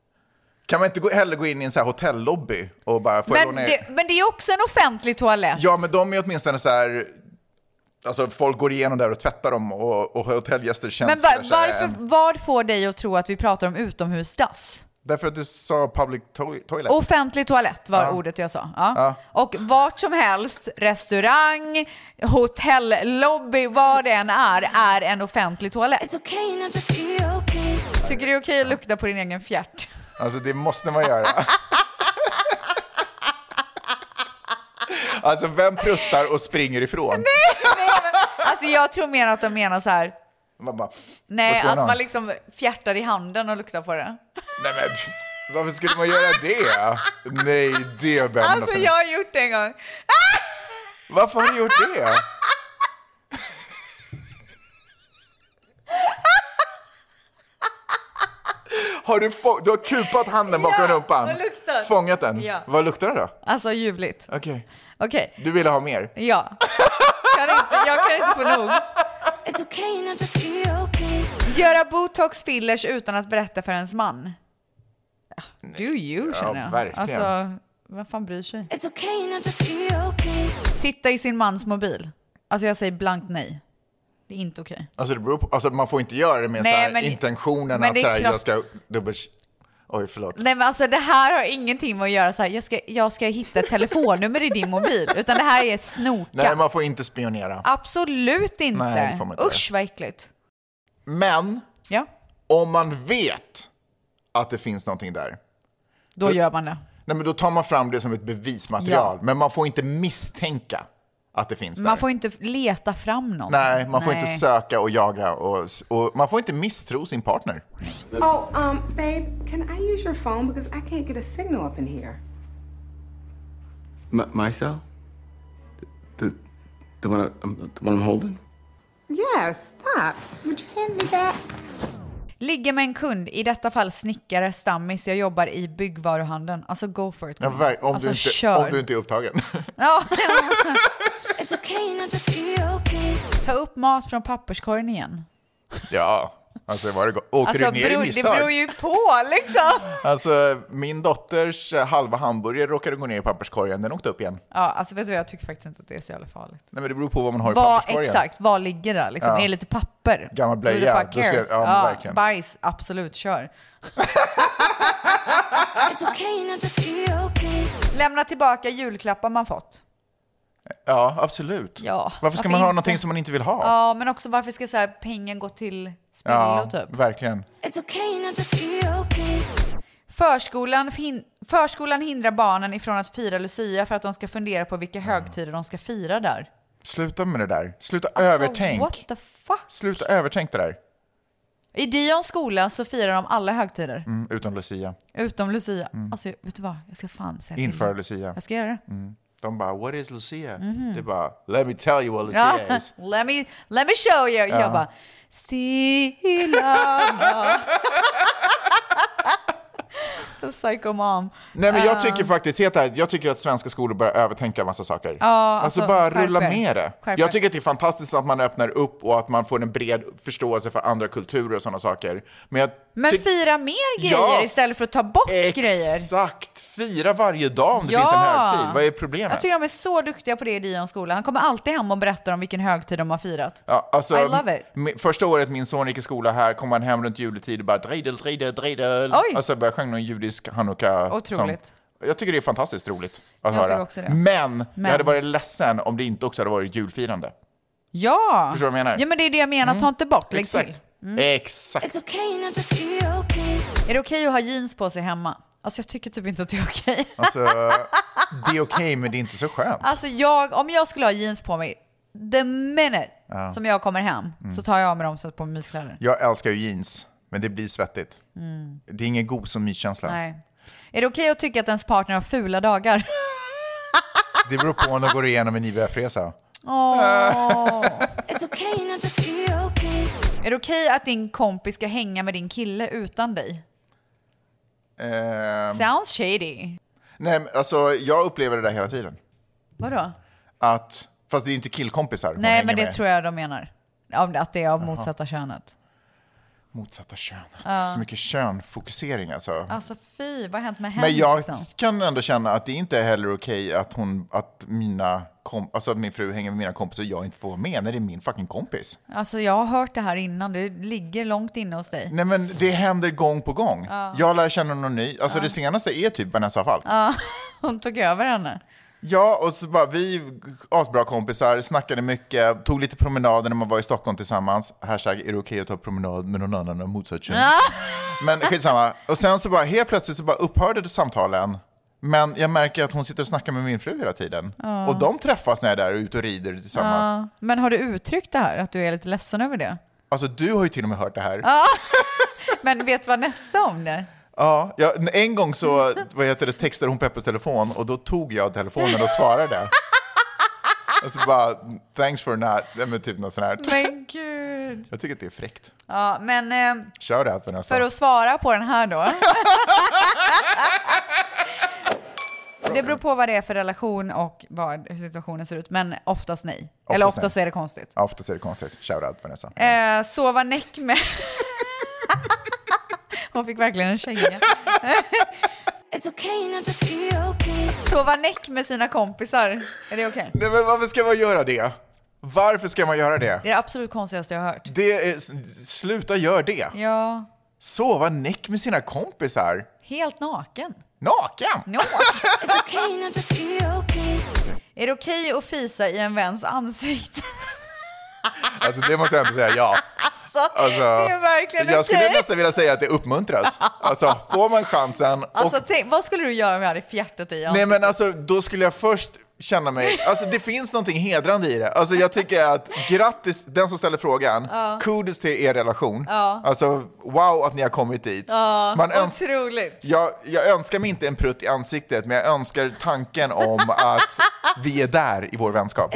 Kan man inte gå, hellre gå in i en så här hotellobby och bara få Men det, men det är också en offentlig toalett. Ja, men de är åtminstone så här... Alltså folk går igenom där och tvättar dem och, och hotellgäster känns Men va, fräschare varför, vad får dig att tro att vi pratar om utomhusdass? Därför att du sa public to- toilet. Offentlig toalett var Ja. ordet jag sa. Ja. Ja. Och vart som helst, restaurang, hotellobby, vad det än är, är en offentlig toalett. Tycker du det är okej att lukta på din egen fjärt? Alltså det måste man göra. (laughs) alltså vem pruttar och springer ifrån? Alltså jag tror mer att de menar så här, Man bara, nej, att man liksom fjärtar i handen och luktar på det. Nej men, varför skulle man göra det? Nej, det man Alltså jag har gjort det en gång. Varför har du gjort det? Har du, du har kupat handen bakom Ja, rumpan? Fångat den? Ja. Vad luktar det då? Alltså ljuvligt. Okej. Okej, Du ville ha mer? ja. Inte, jag kan inte få nog. Göra botox fillers utan att berätta för ens man. Do you känner jag. verkligen. Alltså, vem fan bryr sig? Titta i sin mans mobil. Alltså jag säger blankt nej. Det är inte okej. Alltså, det beror på, alltså man får inte göra det med Nej, så här men- intentionen men att det så är här, klart- jag ska dubbel... Oj, förlåt. Nej men alltså det här har ingenting med att göra så här, jag ska, jag ska hitta ett telefonnummer i din mobil. Utan det här är snoka. Nej, man får inte spionera. Absolut inte. Nej, det får man inte Usch vad äckligt. Men Ja, om man vet att det finns någonting där, då gör man det. nej, men då tar man fram det som ett bevismaterial. Men man får inte misstänka att det finns där. Man får inte leta fram någonting. Nej, man får inte söka och jaga och, och man får inte misstro sin partner. Oh, um, babe, can I use your phone because I can't get a signal up in here? M- my cell? The, the, the, one I, um, the one I'm holding? Yes, stop. Would you hand me that? Ligger med en kund, i detta fall snickare, stammis, jag jobbar i byggvaruhandeln. Alltså go for it. Ja, om, alltså du inte, kör. om du inte är upptagen. Ja. (laughs) (laughs) Ta upp mat från papperskorgen igen. ja, alltså var det Åker Alltså, du ner i beror, det misstag? beror ju på liksom. Alltså, min dotters eh, halva hamburgare råkade gå ner i papperskorgen, den åkte upp igen. Ja, alltså vet du vad, jag tycker faktiskt inte att det är så jävla farligt. Nej, men det beror på vad man har i Vad, papperskorgen. exakt, vad ligger där liksom? Ja. Är det lite papper? Gammal blöja, ska ja, ja, verkligen. Bajs, absolut, kör. Lämna tillbaka julklappar man fått. Ja, absolut. Ja, varför ska varför man ha inte? någonting som man inte vill ha? Ja, men också varför ska så här, pengen gå till spillo Ja, typ? verkligen. Förskolan, hin- förskolan hindrar barnen ifrån att fira Lucia för att de ska fundera på vilka högtider de ska fira där. Sluta med det där. Sluta Alltså, övertänk. what the fuck? Sluta övertänk det där. I Dions skola så firar de alla högtider. Mm, utom Lucia. Utom Lucia. Alltså, vet du vad? Jag ska fan säga till Inför. Lucia. Jag ska göra det. Mm. De bara, what is Lucia? Mhm. Det bara, let me tell you what Lucia Ja, (laughs) is. let, me, let me show you. Ja. Jag bara, stilla (laughs) Psycho mom. Nej men jag Eh, tycker faktiskt, helt ärligt, jag tycker att svenska skolor börjar övertänka massa saker. Ja, alltså, alltså, bara skärp rulla med det. Skärp Jag er. tycker att det är fantastiskt att man öppnar upp och att man får en bred förståelse för andra kulturer och sådana saker. Men, jag Men fira mer grejer Ja. istället för att ta bort grejer. Exakt! Fira varje dag om det Ja. finns en högtid. Vad är problemet? Jag tycker de är så duktiga på det i Dions skola. Han kommer alltid hem och berättar om vilken högtid de har firat. Ja, alltså, I love it. Första året min son gick i skola här kom han hem runt juletid och bara dreidel, dreidel, dreidel. Oj. Alltså började sjunga någon judisk hanukka. Otroligt. Som, jag tycker det är fantastiskt roligt att Jag höra. tycker också det. Men, Men. jag hade varit ledsen om det inte också hade varit julfirande. Ja! Förstår du vad jag menar? Ja, men det är det jag menar. Ta inte bort, lägg Exakt. till. Mm. Exakt. Är det okej att ha jeans på sig hemma? Alltså jag tycker typ inte att det är okej. Alltså, (laughs) det är okej, men det är inte så skönt. Alltså jag, om jag skulle ha jeans på mig, the minute Ja. som jag kommer hem Mm. så tar jag av mig dem och sätter på mig myskläder. Jag älskar ju jeans, men det blir svettigt. Mm. Det är ingen god som myskänsla. Nej. Är det okej att tycka att ens partner har fula dagar? (laughs) Det beror på om de går igenom en IVF-resa. Åh. Är det okej att din kompis ska hänga med din kille utan dig? Ehm, Sounds shady. nej, alltså, jag upplever det där hela tiden. Vadå? Att, fast det är ju inte killkompisar Nej, men det med. tror jag de menar. Att det är av Jaha. motsatta könet. Motsatta könet. Ja. Så mycket könfokusering alltså. Alltså fy, vad har hänt med henne? Men jag liksom? kan ändå känna att det inte är heller okej att, hon, att, mina kom, alltså att min fru hänger med mina kompisar och jag inte får vara med när det är min fucking kompis. Alltså jag har hört det här innan, det ligger långt inne hos dig. Nej men det händer gång på gång. Ja. Jag lär känna någon ny. Alltså Ja. det senaste är typ Vanessa Falk. Ja, (laughs) hon tog över henne. Ja, och så bara vi asbra kompisar, snackade mycket, tog lite promenader när man var i Stockholm tillsammans. Hashtag, är det okej att ta promenad med någon annan av motsatt kön? Men skitsamma. Och sen så bara helt plötsligt så bara upphörde det samtalen. Men jag märker att hon sitter och snackar med min fru hela tiden. Ja. Och de träffas när jag är där och ute och rider tillsammans. Ja. Men har du uttryckt det här, att du är lite ledsen över det? Alltså du har ju till och med hört det här. Ja. (laughs) Men vet Vanessa om det? Ja, ja, en gång så vad heter det, textade hon Peppes telefon och då tog jag telefonen och svarade. Alltså bara, thanks for not, men typ något sånt här. Men gud. Jag tycker att det är fräckt. Ja, men eh, Shout out Vanessa. för att svara på den här då. (laughs) Det beror på vad det är för relation och vad, hur situationen ser ut, men oftast nej. Eller Oftast oftast nej. är det konstigt. Ja, oftast är det konstigt. Shout out Vanessa. Eh, sova näck med... (laughs) Hon fick verkligen en känga. Sova näck med sina kompisar. Är det okej? Nej men varför ska man göra det? Varför ska man göra det? Det är det absolut konstigaste jag har hört. Det är, sluta gör det. Ja, Sova näck med sina kompisar. helt naken. Naken? Är det okej att fisa i en väns ansikte? Alltså det måste jag ändå säga ja. Alltså, Alltså, det är verkligen jag skulle okej. nästan vilja säga att det uppmuntras. Alltså får man chansen och Alltså, tänk, vad skulle du göra om jag hade fjärtat i Nej men alltså, då skulle jag först känna mig, alltså det finns någonting hedrande i det. Alltså jag tycker att grattis, den som ställer frågan, Ja. kudos till er relation. Ja. Alltså wow att ni har kommit dit. Ja, Man öns- otroligt. jag, jag önskar mig inte en prutt i ansiktet, men jag önskar tanken om att vi är där i vår vänskap.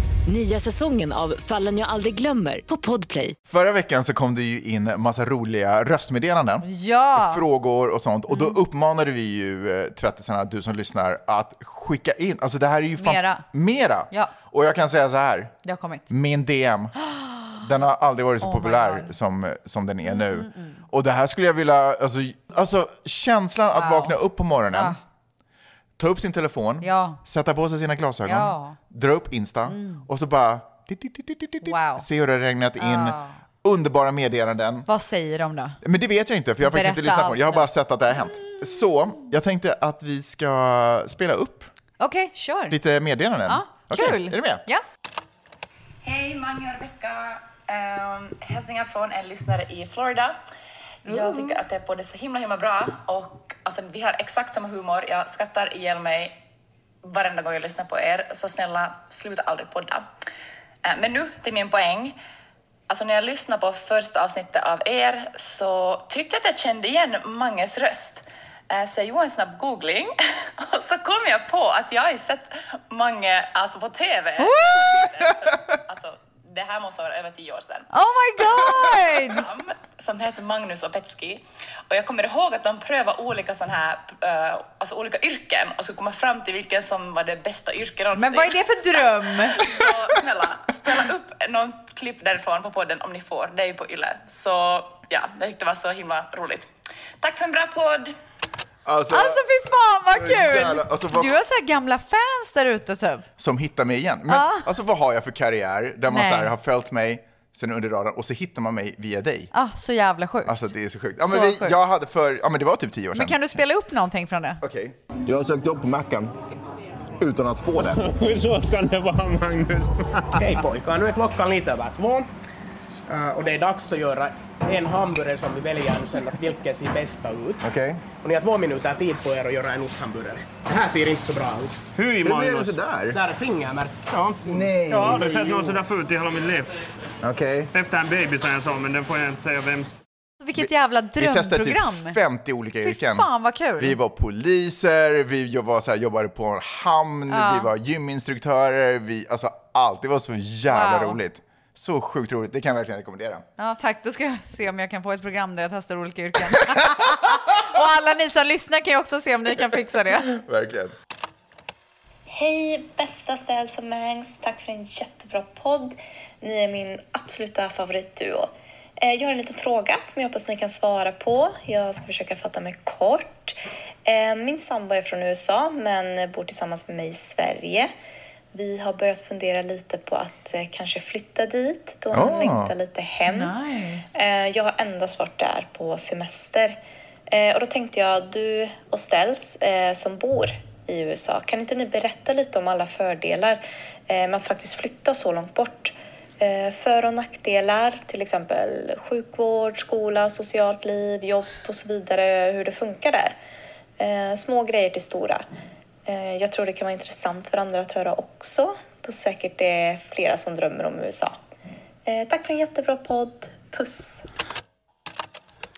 Nya säsongen av Fallen jag aldrig glömmer på Podplay. Förra veckan så kom det ju in massa roliga röstmeddelanden. Ja! Frågor och sånt. Och då uppmanade vi ju eh, tvättisarna, du som lyssnar, att skicka in. Alltså det här är ju fan... Mera. Mera! Ja. Och jag kan säga så här, Det har kommit. min DM, den har aldrig varit så (gasps) Oh populär. Mm, som, som den är nu. Och det här skulle jag vilja, alltså, alltså känslan att Wow. vakna upp på morgonen, Ja. Ta upp sin telefon, Ja. sätta på sig sina glasögon, Ja. dra upp Insta och så bara Wow. se hur det har regnat in Ja. underbara meddelanden. Vad säger de då? Men det vet jag inte, för jag har faktiskt inte Berätta lyssnat på det. Jag har bara sett att det har hänt. Så, jag tänkte att vi ska spela upp Okej, kör. lite meddelanden. Ja, Okej, kul. Är du med? Ja. Hej, Mange och Rebecka. Um, hälsningar från en lyssnare i Florida. Jag tycker att det är både så himla, himla bra och alltså, vi har exakt samma humor. Jag skrattar ihjäl mig varenda gång jag lyssnar på er. Så snälla, sluta aldrig podda. Eh, Men nu till min poäng. Alltså när jag lyssnade på första avsnittet av er så tyckte jag att jag kände igen Manges röst. Eh, Så jag gjorde en snabb googling (laughs) och så kom jag på att jag har sett Mange alltså på TV. (laughs) Alltså, det här måste vara över tio år sedan. Oh my god! (laughs) som heter Magnus och Petski. Och jag kommer ihåg att de prövade olika sån här, eh, alltså olika yrken och så komma fram till vilken som var det bästa yrket någonsin. Men vad är det för dröm? (laughs) Så snälla, spela upp någon klipp därifrån på podden om ni får. Det är ju på Yle. Så ja, jag tyckte det var så himla roligt. Tack för en bra podd! Alltså, Alltså fy fan vad kul! Alltså, vad- Du har så här gamla fans där ute typ. som hittar mig igen. Men Ja. alltså vad har jag för karriär där man Nej. så här, har följt mig sen under radarn och så hittar man mig via dig? Ah, så jävla sjukt. Alltså det är så sjukt. Ja, men Så vi, sjukt. jag hade för, ja men det var typ tio år sedan. Men kan du spela upp någonting från det? Okej. Jag har sökt upp på macken utan att få det. (laughs) Så kan det vara, Magnus. Hej pojkar, nu är klockan lite över två. Eh, och det är dags att göra en hamburgare som vi väljer sen att vilken ser bästa ut. Okej. Och ni har två minuter tid på er att göra en osthamburgare. Det här ser inte så bra ut. Fy Hur blev det Magnus! sådär? Där är fingermärke. Ja. Nej. Har aldrig sett någon sådär förut i hela mitt liv. Okej. Efter en baby säger jag så, men den får jag inte säga vem. Vilket jävla Vi testade drömprogram. typ 50 olika Fy yrken. fan vad kul. Vi var poliser, vi var så här, jobbade på en hamn, Ja. vi var gyminstruktörer, vi, alltså allt. Det var så jävla Wow. roligt. Så sjukt roligt, det kan jag verkligen rekommendera. Ja, tack. Då ska jag se om jag kan få ett program där jag testar olika yrken. (laughs) Och alla ni som lyssnar kan ju också se om ni kan fixa det. Verkligen. Hej bästa Ställs och Mangs, tack för en jättebra podd. Ni är min absoluta favoritduo. Eh, Jag har en liten fråga som jag hoppas ni kan svara på. Jag ska försöka fatta mig kort. Eh, Min sambo är från USA men bor tillsammans med mig i Sverige. Vi har börjat fundera lite på att eh, kanske flytta dit då han Ah. längtar lite hem. Nice. Eh, Jag har endast varit där på semester. Eh, Och då tänkte jag, du och Ställs eh, som bor i USA, kan inte ni berätta lite om alla fördelar med att faktiskt flytta så långt bort? För och nackdelar, till exempel sjukvård, skola, socialt liv, jobb och så vidare, hur det funkar där. Små grejer till stora. Eh, Jag tror det kan vara intressant för andra att höra också, då säkert det är flera som drömmer om USA. Eh, Tack för en jättebra podd. Puss!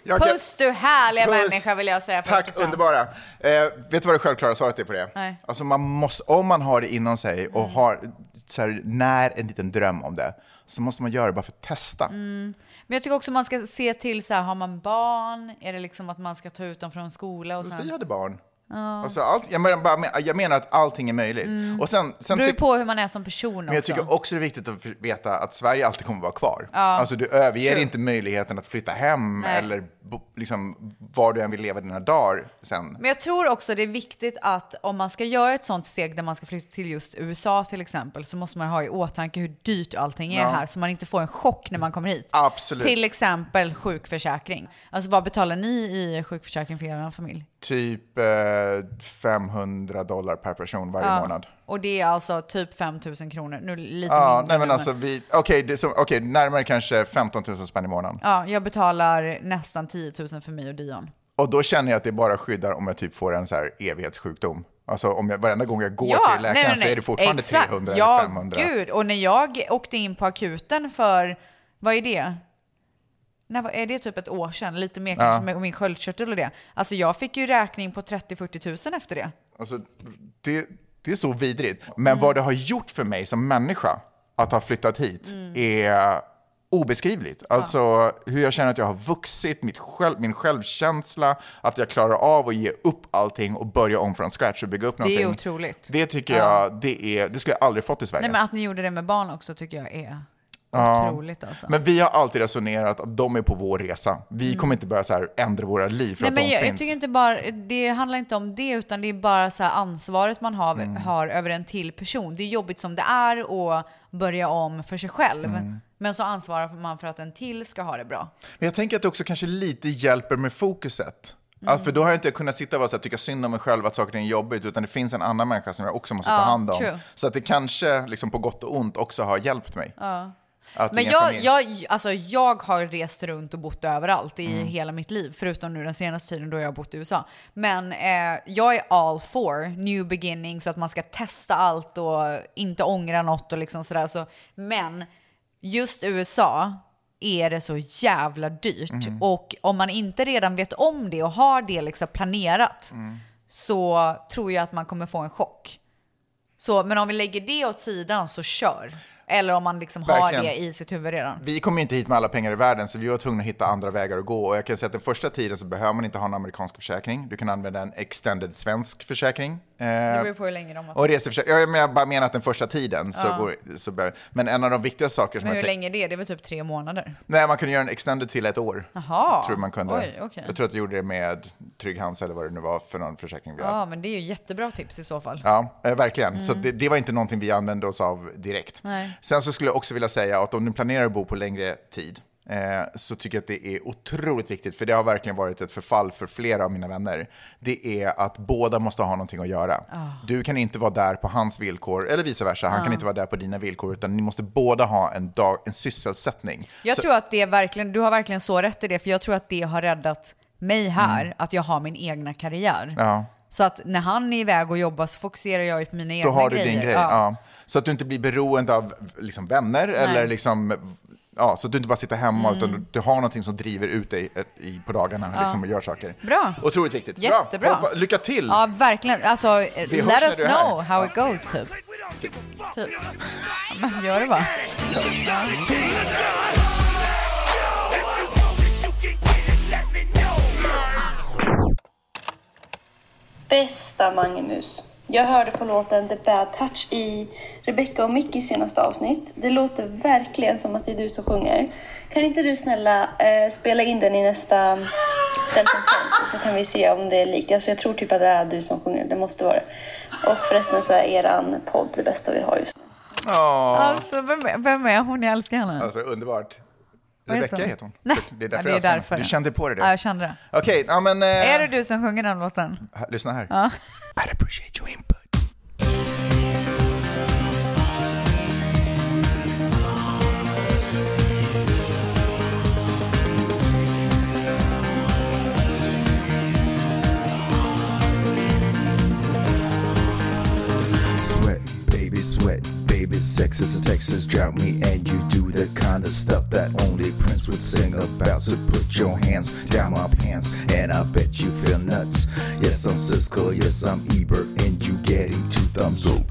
Jag kan- Puss du härliga Puss. människa vill jag säga. Tack, underbara. Eh, vet du vad det självklara svaret är på det? Nej. Alltså man måste, om man har det inom sig och har så här, när en liten dröm om det, så måste man göra det bara för att testa. Mm. Men jag tycker också man ska se till så här, har man barn? Är det liksom att man ska ta ut dem från skola och Fast sen... vi hade barn. Ja. Alltså, allt, jag, menar, jag menar att allting är möjligt. Mm. Och sen, sen beror på hur man är som person men jag också. tycker också det är viktigt att veta att Sverige alltid kommer att vara kvar. Ja. Alltså du överger True. inte möjligheten att flytta hem Nej. eller liksom, var du än vill leva dina dagar sen. Men jag tror också det är viktigt att om man ska göra ett sånt steg där man ska flytta till just USA till exempel så måste man ha i åtanke hur dyrt allting är Ja. här så man inte får en chock när man kommer hit. Absolut. Till exempel sjukförsäkring. Alltså vad betalar ni i sjukförsäkring för er familj? Typ eh, 500 dollar per person varje Ja. månad. Och det är alltså typ 5 000 kronor. Nu lite Ja, mindre. nej men alltså vi, det så- okej, närmare kanske 15 000 spänn i månaden. Ja, jag betalar nästan 10 000 för mig och Dion. Och då känner jag att det bara skyddar om jag typ får en så här evighetssjukdom. Alltså om jag, varenda gång jag går till läkaren så är det fortfarande Exakt. 300 ja, eller 500. gud. Och när jag åkte in på akuten för, vad är det? När, är det typ ett år sedan? Lite mer Ja. kanske med min sköldkörtel och det. Alltså jag fick ju räkning på 30-40 000 efter det. Alltså, det, det är så vidrigt. Men vad det har gjort för mig som människa att ha flyttat hit Mm. är obeskrivligt. Alltså hur jag känner att jag har vuxit, mitt själv, min självkänsla, att jag klarar av att ge upp allting och börja om från scratch och bygga upp Det någonting. är otroligt. Det tycker Ja. jag, det, är, det skulle jag aldrig fått i Sverige. Nej men att ni gjorde det med barn också tycker jag är Ja. otroligt alltså. Men vi har alltid resonerat att de är på vår resa. Vi kommer inte börja så här ändra våra liv för Nej, att men de jag, jag finns. tycker inte bara, det handlar inte om det, utan det är bara så ansvaret man har, Mm. har över en till person. Det är jobbigt som det är att börja om för sig själv. Mm. Men så ansvarar man för att en till ska ha det bra. Men jag tänker att det också kanske lite hjälper med fokuset. Mm. Alltså, för då har jag inte kunnat sitta och vara så här, tycka synd om mig själv att saker är jobbigt, utan det finns en annan människa som jag också måste ta Ja, hand om. true. Så att det kanske, liksom på gott och ont, också har hjälpt mig. Ja. Men jag, jag, alltså jag har rest runt och bott överallt i Mm. hela mitt liv, förutom nu den senaste tiden då jag har bott i USA. Men eh, jag är all for new beginning, så att man ska testa allt och inte ångra något och liksom sådär. Så, men just USA är det så jävla dyrt. Mm. Och om man inte redan vet om det och har det liksom planerat Mm. så tror jag att man kommer få en chock. Så, men om vi lägger det åt sidan så kör. Eller om man liksom har Verkligen. det i sitt huvud redan. Vi kom ju inte hit med alla pengar i världen, så vi var tvungna att hitta andra vägar att gå. Och jag kan säga att den första tiden så behöver man inte ha en amerikansk försäkring. Du kan använda en extended svensk försäkring. Det Eh, beror på hur länge de har och reseförsäkring. Ja, men jag bara menar att den första tiden så Ja. går, så bör, Men en av de viktigaste saker som Men hur länge är det? Det är väl typ tre månader? Nej, man kunde göra en extended till ett år. Jaha. Tror man kunde. Oj, okej. Jag tror att jag gjorde det med Trygg Hans eller vad det nu var för någon försäkring vi hade. Ja, men det är ju jättebra tips i så fall. Ja, eh, verkligen. Så Mm. det, det var inte någonting vi använde oss av direkt. Nej. Sen så skulle jag också vilja säga att om du planerar att bo på längre tid eh, så tycker jag att det är otroligt viktigt, för det har verkligen varit ett förfall för flera av mina vänner. Det är att båda måste ha någonting att göra. Ah. Du kan inte vara där på hans villkor, eller vice versa. Han Ja. kan inte vara där på dina villkor, utan ni måste båda ha en, dag, en sysselsättning. Jag Så- tror att det är verkligen, du har verkligen så rätt i det, för jag tror att det har räddat mig här, att jag har min egna karriär. Mm. Ja. Så att när han är iväg och jobbar så fokuserar jag ju på mina egna Då har du grejer. din grej. Ja. Så att du inte blir beroende av liksom, vänner eller liksom, ja, så att du inte bara sitter hemma Mm. utan du, du har någonting som driver ut dig eh, i, på dagarna Ja. liksom, och gör saker. Bra. Otroligt viktigt. Jättebra. Bra. Lycka till! Ja, verkligen. Alltså, hörs let us du är här. know how it goes, typ. typ. Men gör det bara. Bästa Mangemus. Jag hörde på låten The Bad Touch i Rebecca och Mickys senaste avsnitt. Det låter verkligen som att det är du som sjunger. Kan inte du snälla eh, spela in den i nästa Ställ som Friends så kan vi se om det är likt. Alltså jag tror typ att det är du som sjunger. Det måste vara det. Och förresten så är eran podd det bästa vi har just nu. Alltså, vem är, vem är hon? Jag älskar henne. Alltså underbart. Vad heter Rebecca hon? heter hon. Nej. Det är därför Ja, det är därför. Du kände på det? Ja, jag kände det. Okej, ja men... eh, Är det du som sjunger den låten? Lyssna här. Ja. I'd appreciate your input. Sweat, baby, sweat, baby, sex is a Texas drought me, and you do the kind of stuff that only Prince would sing about. So put your hands down my pants, and I bet you feel nuts. Yes, I'm Cisco, yes, I'm Ebert, and you getting two thumbs up.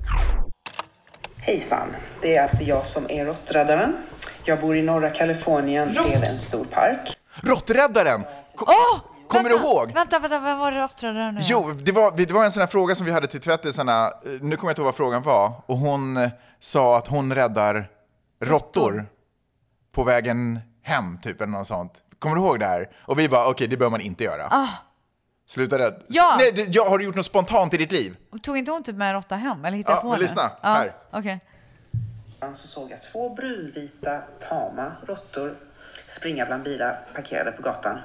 Hejsan, det är alltså jag som är råtträddaren. Jag bor i norra Kalifornien bredvid en stor park. Råtträddaren! Kommer du ihåg? Vänta, vänta, vem var det råtträddaren nu? Jo, det var, det var en sån här fråga som vi hade till tvättisarna. Eh, Nu kommer jag inte ihåg vad frågan var. Och hon eh, sa att hon räddar råttor på vägen hem, typ, eller något sånt. Kommer du ihåg det här? Och vi bara, okej, det bör man inte göra. Ah, Sluta rädd. Ja! Nej, det, ja, har du gjort något spontant i ditt liv? tog inte hon typ med en råtta hem? Eller hittade Ja, på men henne? lyssna. Ja, Här. Okej. Så såg jag två brunvita tama råttor springa bland bilar parkerade på gatan.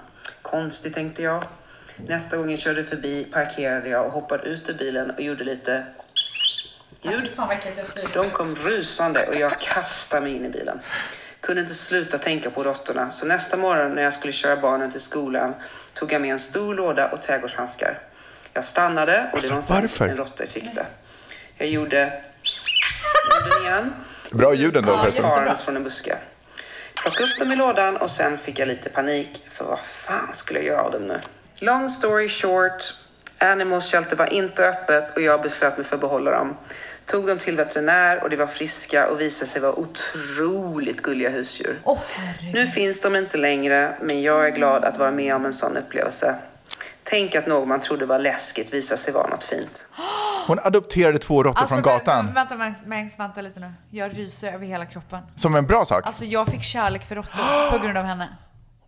Konstigt tänkte jag. Nästa gång jag körde förbi parkerade jag och hoppade ut ur bilen och gjorde lite ljud. De kom rusande och jag kastade mig in i bilen. Kunde inte sluta tänka på råttorna så nästa morgon när jag skulle köra barnen till skolan tog jag med en stor låda och trädgårdshandskar. Jag stannade och det var inte en råtta i sikte. Jag gjorde (laughs) ljuden igen. Bra ljuden då Ja, förresten. Från en buske. Plockade upp dem i lådan och sen fick jag lite panik. För vad fan skulle jag göra av dem nu? Long story short. Animals Shelter var inte öppet och jag beslöt mig för att behålla dem. Tog dem till veterinär och de var friska och visade sig vara otroligt gulliga husdjur. nu finns de inte längre, men jag är glad att vara med om en sån upplevelse. Tänk att något man trodde var läskigt visar sig vara något fint. (gasps) (gasps) Hon adopterade två råttor Alltså, från gatan. vä- Vänta, Mangs, Mangs, vänta lite nu. Jag ryser över hela kroppen. Som en bra sak. Alltså jag fick kärlek för råttor på grund av henne.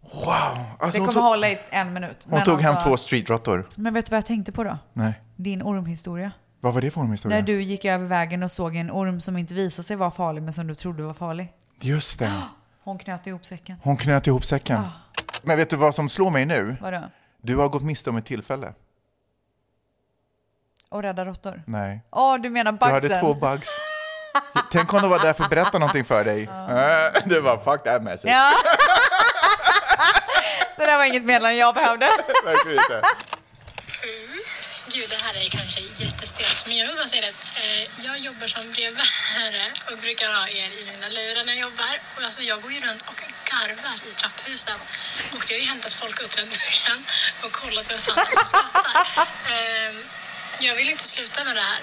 Wow! Alltså, det kommer tog, hålla i en minut. hon tog hem alltså- två streetråttor. Men vet du vad jag tänkte på då? Nej. Din ormhistoria. Vad var det för historia? När du gick över vägen och såg en orm som inte visade sig vara farlig men som du trodde var farlig. Just det. (gasps) Hon knöt ihop säcken. Hon knöt ihop säcken. Ah. Men vet du vad som slår mig nu? Vadå? Du har gått miste om ett tillfälle. Och rädda råttor? Nej. Åh, du menar Du bugsen? hade två bugs. Tänk om de var där för att berätta någonting för dig. Eh, Det var fuck that message. Ja. (laughs) det där var inget meddelande jag behövde. Verkligen inte. Gud, det här är kanske jättestelt, men jag vill bara säga det att eh, jag jobbar som brevbärare och brukar ha er i mina lurar när jag jobbar. Och alltså, jag går ju runt och garvar i trapphusen. Och det har ju hänt att folk har öppnat dörren och kollat vem fan som skrattar. (laughs) Eh, jag vill inte sluta med det här.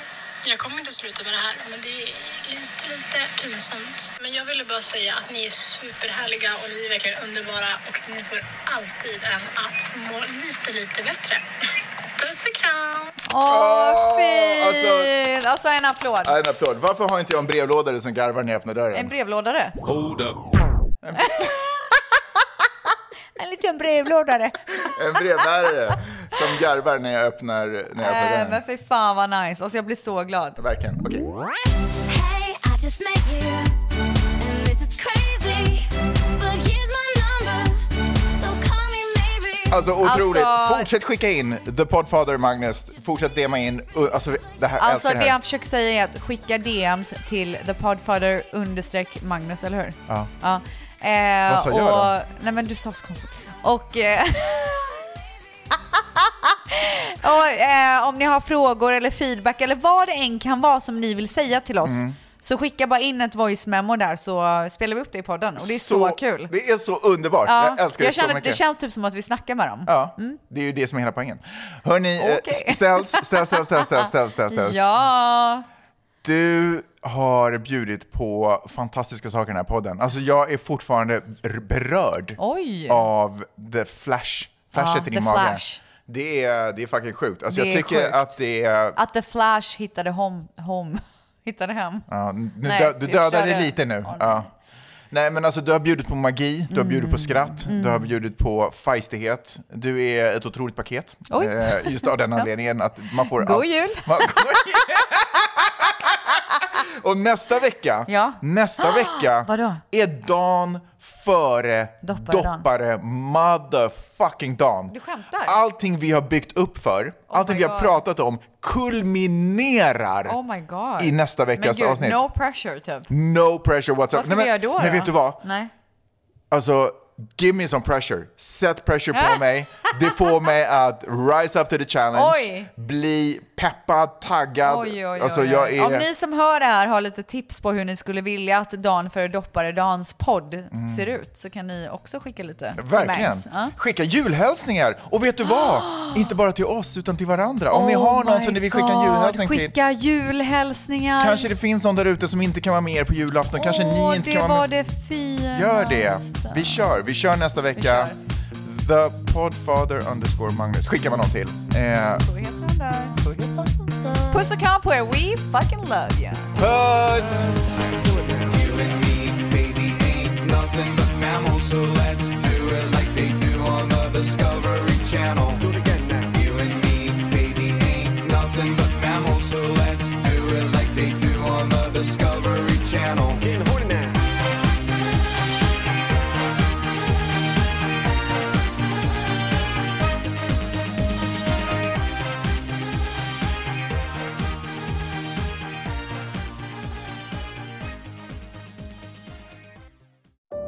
Jag kommer inte sluta med det här, men det är lite, lite pinsamt. Men jag ville bara säga att ni är superhärliga och ni är verkligen underbara och ni får alltid en att må lite, lite bättre. (laughs) Puss och kram! Åh, fint! alltså- Alltså, en applåd. En applåd. Varför har inte jag en brevlådare som garvar när jag öppnar dörren? En brevlådare. Hold up. En (laughs) liten brevlådare. En brevbärare som garvar när jag öppnar, när jag öppnar Äh, dörren. men fy fan vad nice. Alltså jag blir så glad. Verkligen. Okej. Alltså otroligt. Alltså- Fortsätt skicka in The Podfather Magnus. Fortsätt DMa in. Uh, Alltså det här, Alltså det han försöker säga är att skicka DMs till the podfather understreck Magnus, eller hur? Ja. Ja. Eh, Vad sa jag och, då? Nej men du sa så konstigt. Och, eh, (laughs) (laughs) och eh, om ni har frågor eller feedback eller vad det än kan vara som ni vill säga till oss Mm. så skicka bara in ett voice memo där så spelar vi upp det i podden och det är så, kul. Det är så underbart. Ja, Jag älskar jag det så mycket. det känns typ som att vi snackar med dem. Ja, det är ju det som är hela poängen. Hörni, eh, Okej. ställs, ställs, ställs, ställs, ställs, ställs, ställs. (laughs) Ja. Du har bjudit på fantastiska saker i den här podden. Alltså jag är fortfarande berörd Oj. av the flash, flashet Ja, i din mage. flash. Det är, det är fucking sjukt. Alltså Det jag tycker sjukt. att det är... Att The Flash hittade home, home. (laughs) hittade hem. Ja, nu Nej, dö, du förstörde. det lite nu. ja. Nej men alltså du har bjudit på magi, du har bjudit på skratt, du har bjudit på feistighet. Du är ett otroligt paket. Oj. Eh, just av den (laughs) anledningen att man får... God jul! (laughs) Man, (laughs) och nästa vecka, Ja. nästa (gasps) vecka Vadå? är dagen före Dopparedagen. doppare motherfucking dagen. Du skämtar? Allting vi har byggt upp för, allting my vi har God. pratat om kulminerar Oh i nästa veckas Men gud, avsnitt. no pressure typ. No pressure whatsoever. Vad ska Nej, vi göra då? Men då? vet du vad? Nej. Alltså, give me some pressure. Sätt pressure på (laughs) mig. Det får mig att rise up to the challenge. Oj. Bli peppad, taggad. Oj, oj, oj, alltså, oj. jag är... Om ni som hör det här har lite tips på hur ni skulle vilja att Dan före doppare-dans podd ser ut så kan ni också skicka lite Mm. Verkligen. Ja. Skicka julhälsningar. Och vet du vad? (gasps) Inte bara till oss, utan till varandra. Om ni Oh har någon som ni vill skicka en julhälsning till. Skicka julhälsningar. Kanske det finns någon där ute som inte kan vara med er på julafton. Kanske Åh, ni inte det kan vara var med. det finaste. Gör det. Vi kör. Vi kör nästa vecka. The Podfather underscore Magnus. Skickar man någon till. Eh, Så heter han där. Så heter han där. Puss och kram på er. We fucking love you. Puss! nothing but mammals, so let's do it like they do on the Discovery Channel. Do it again now. You and me, baby, ain't nothing but mammals, so let's do it like they do on the Discovery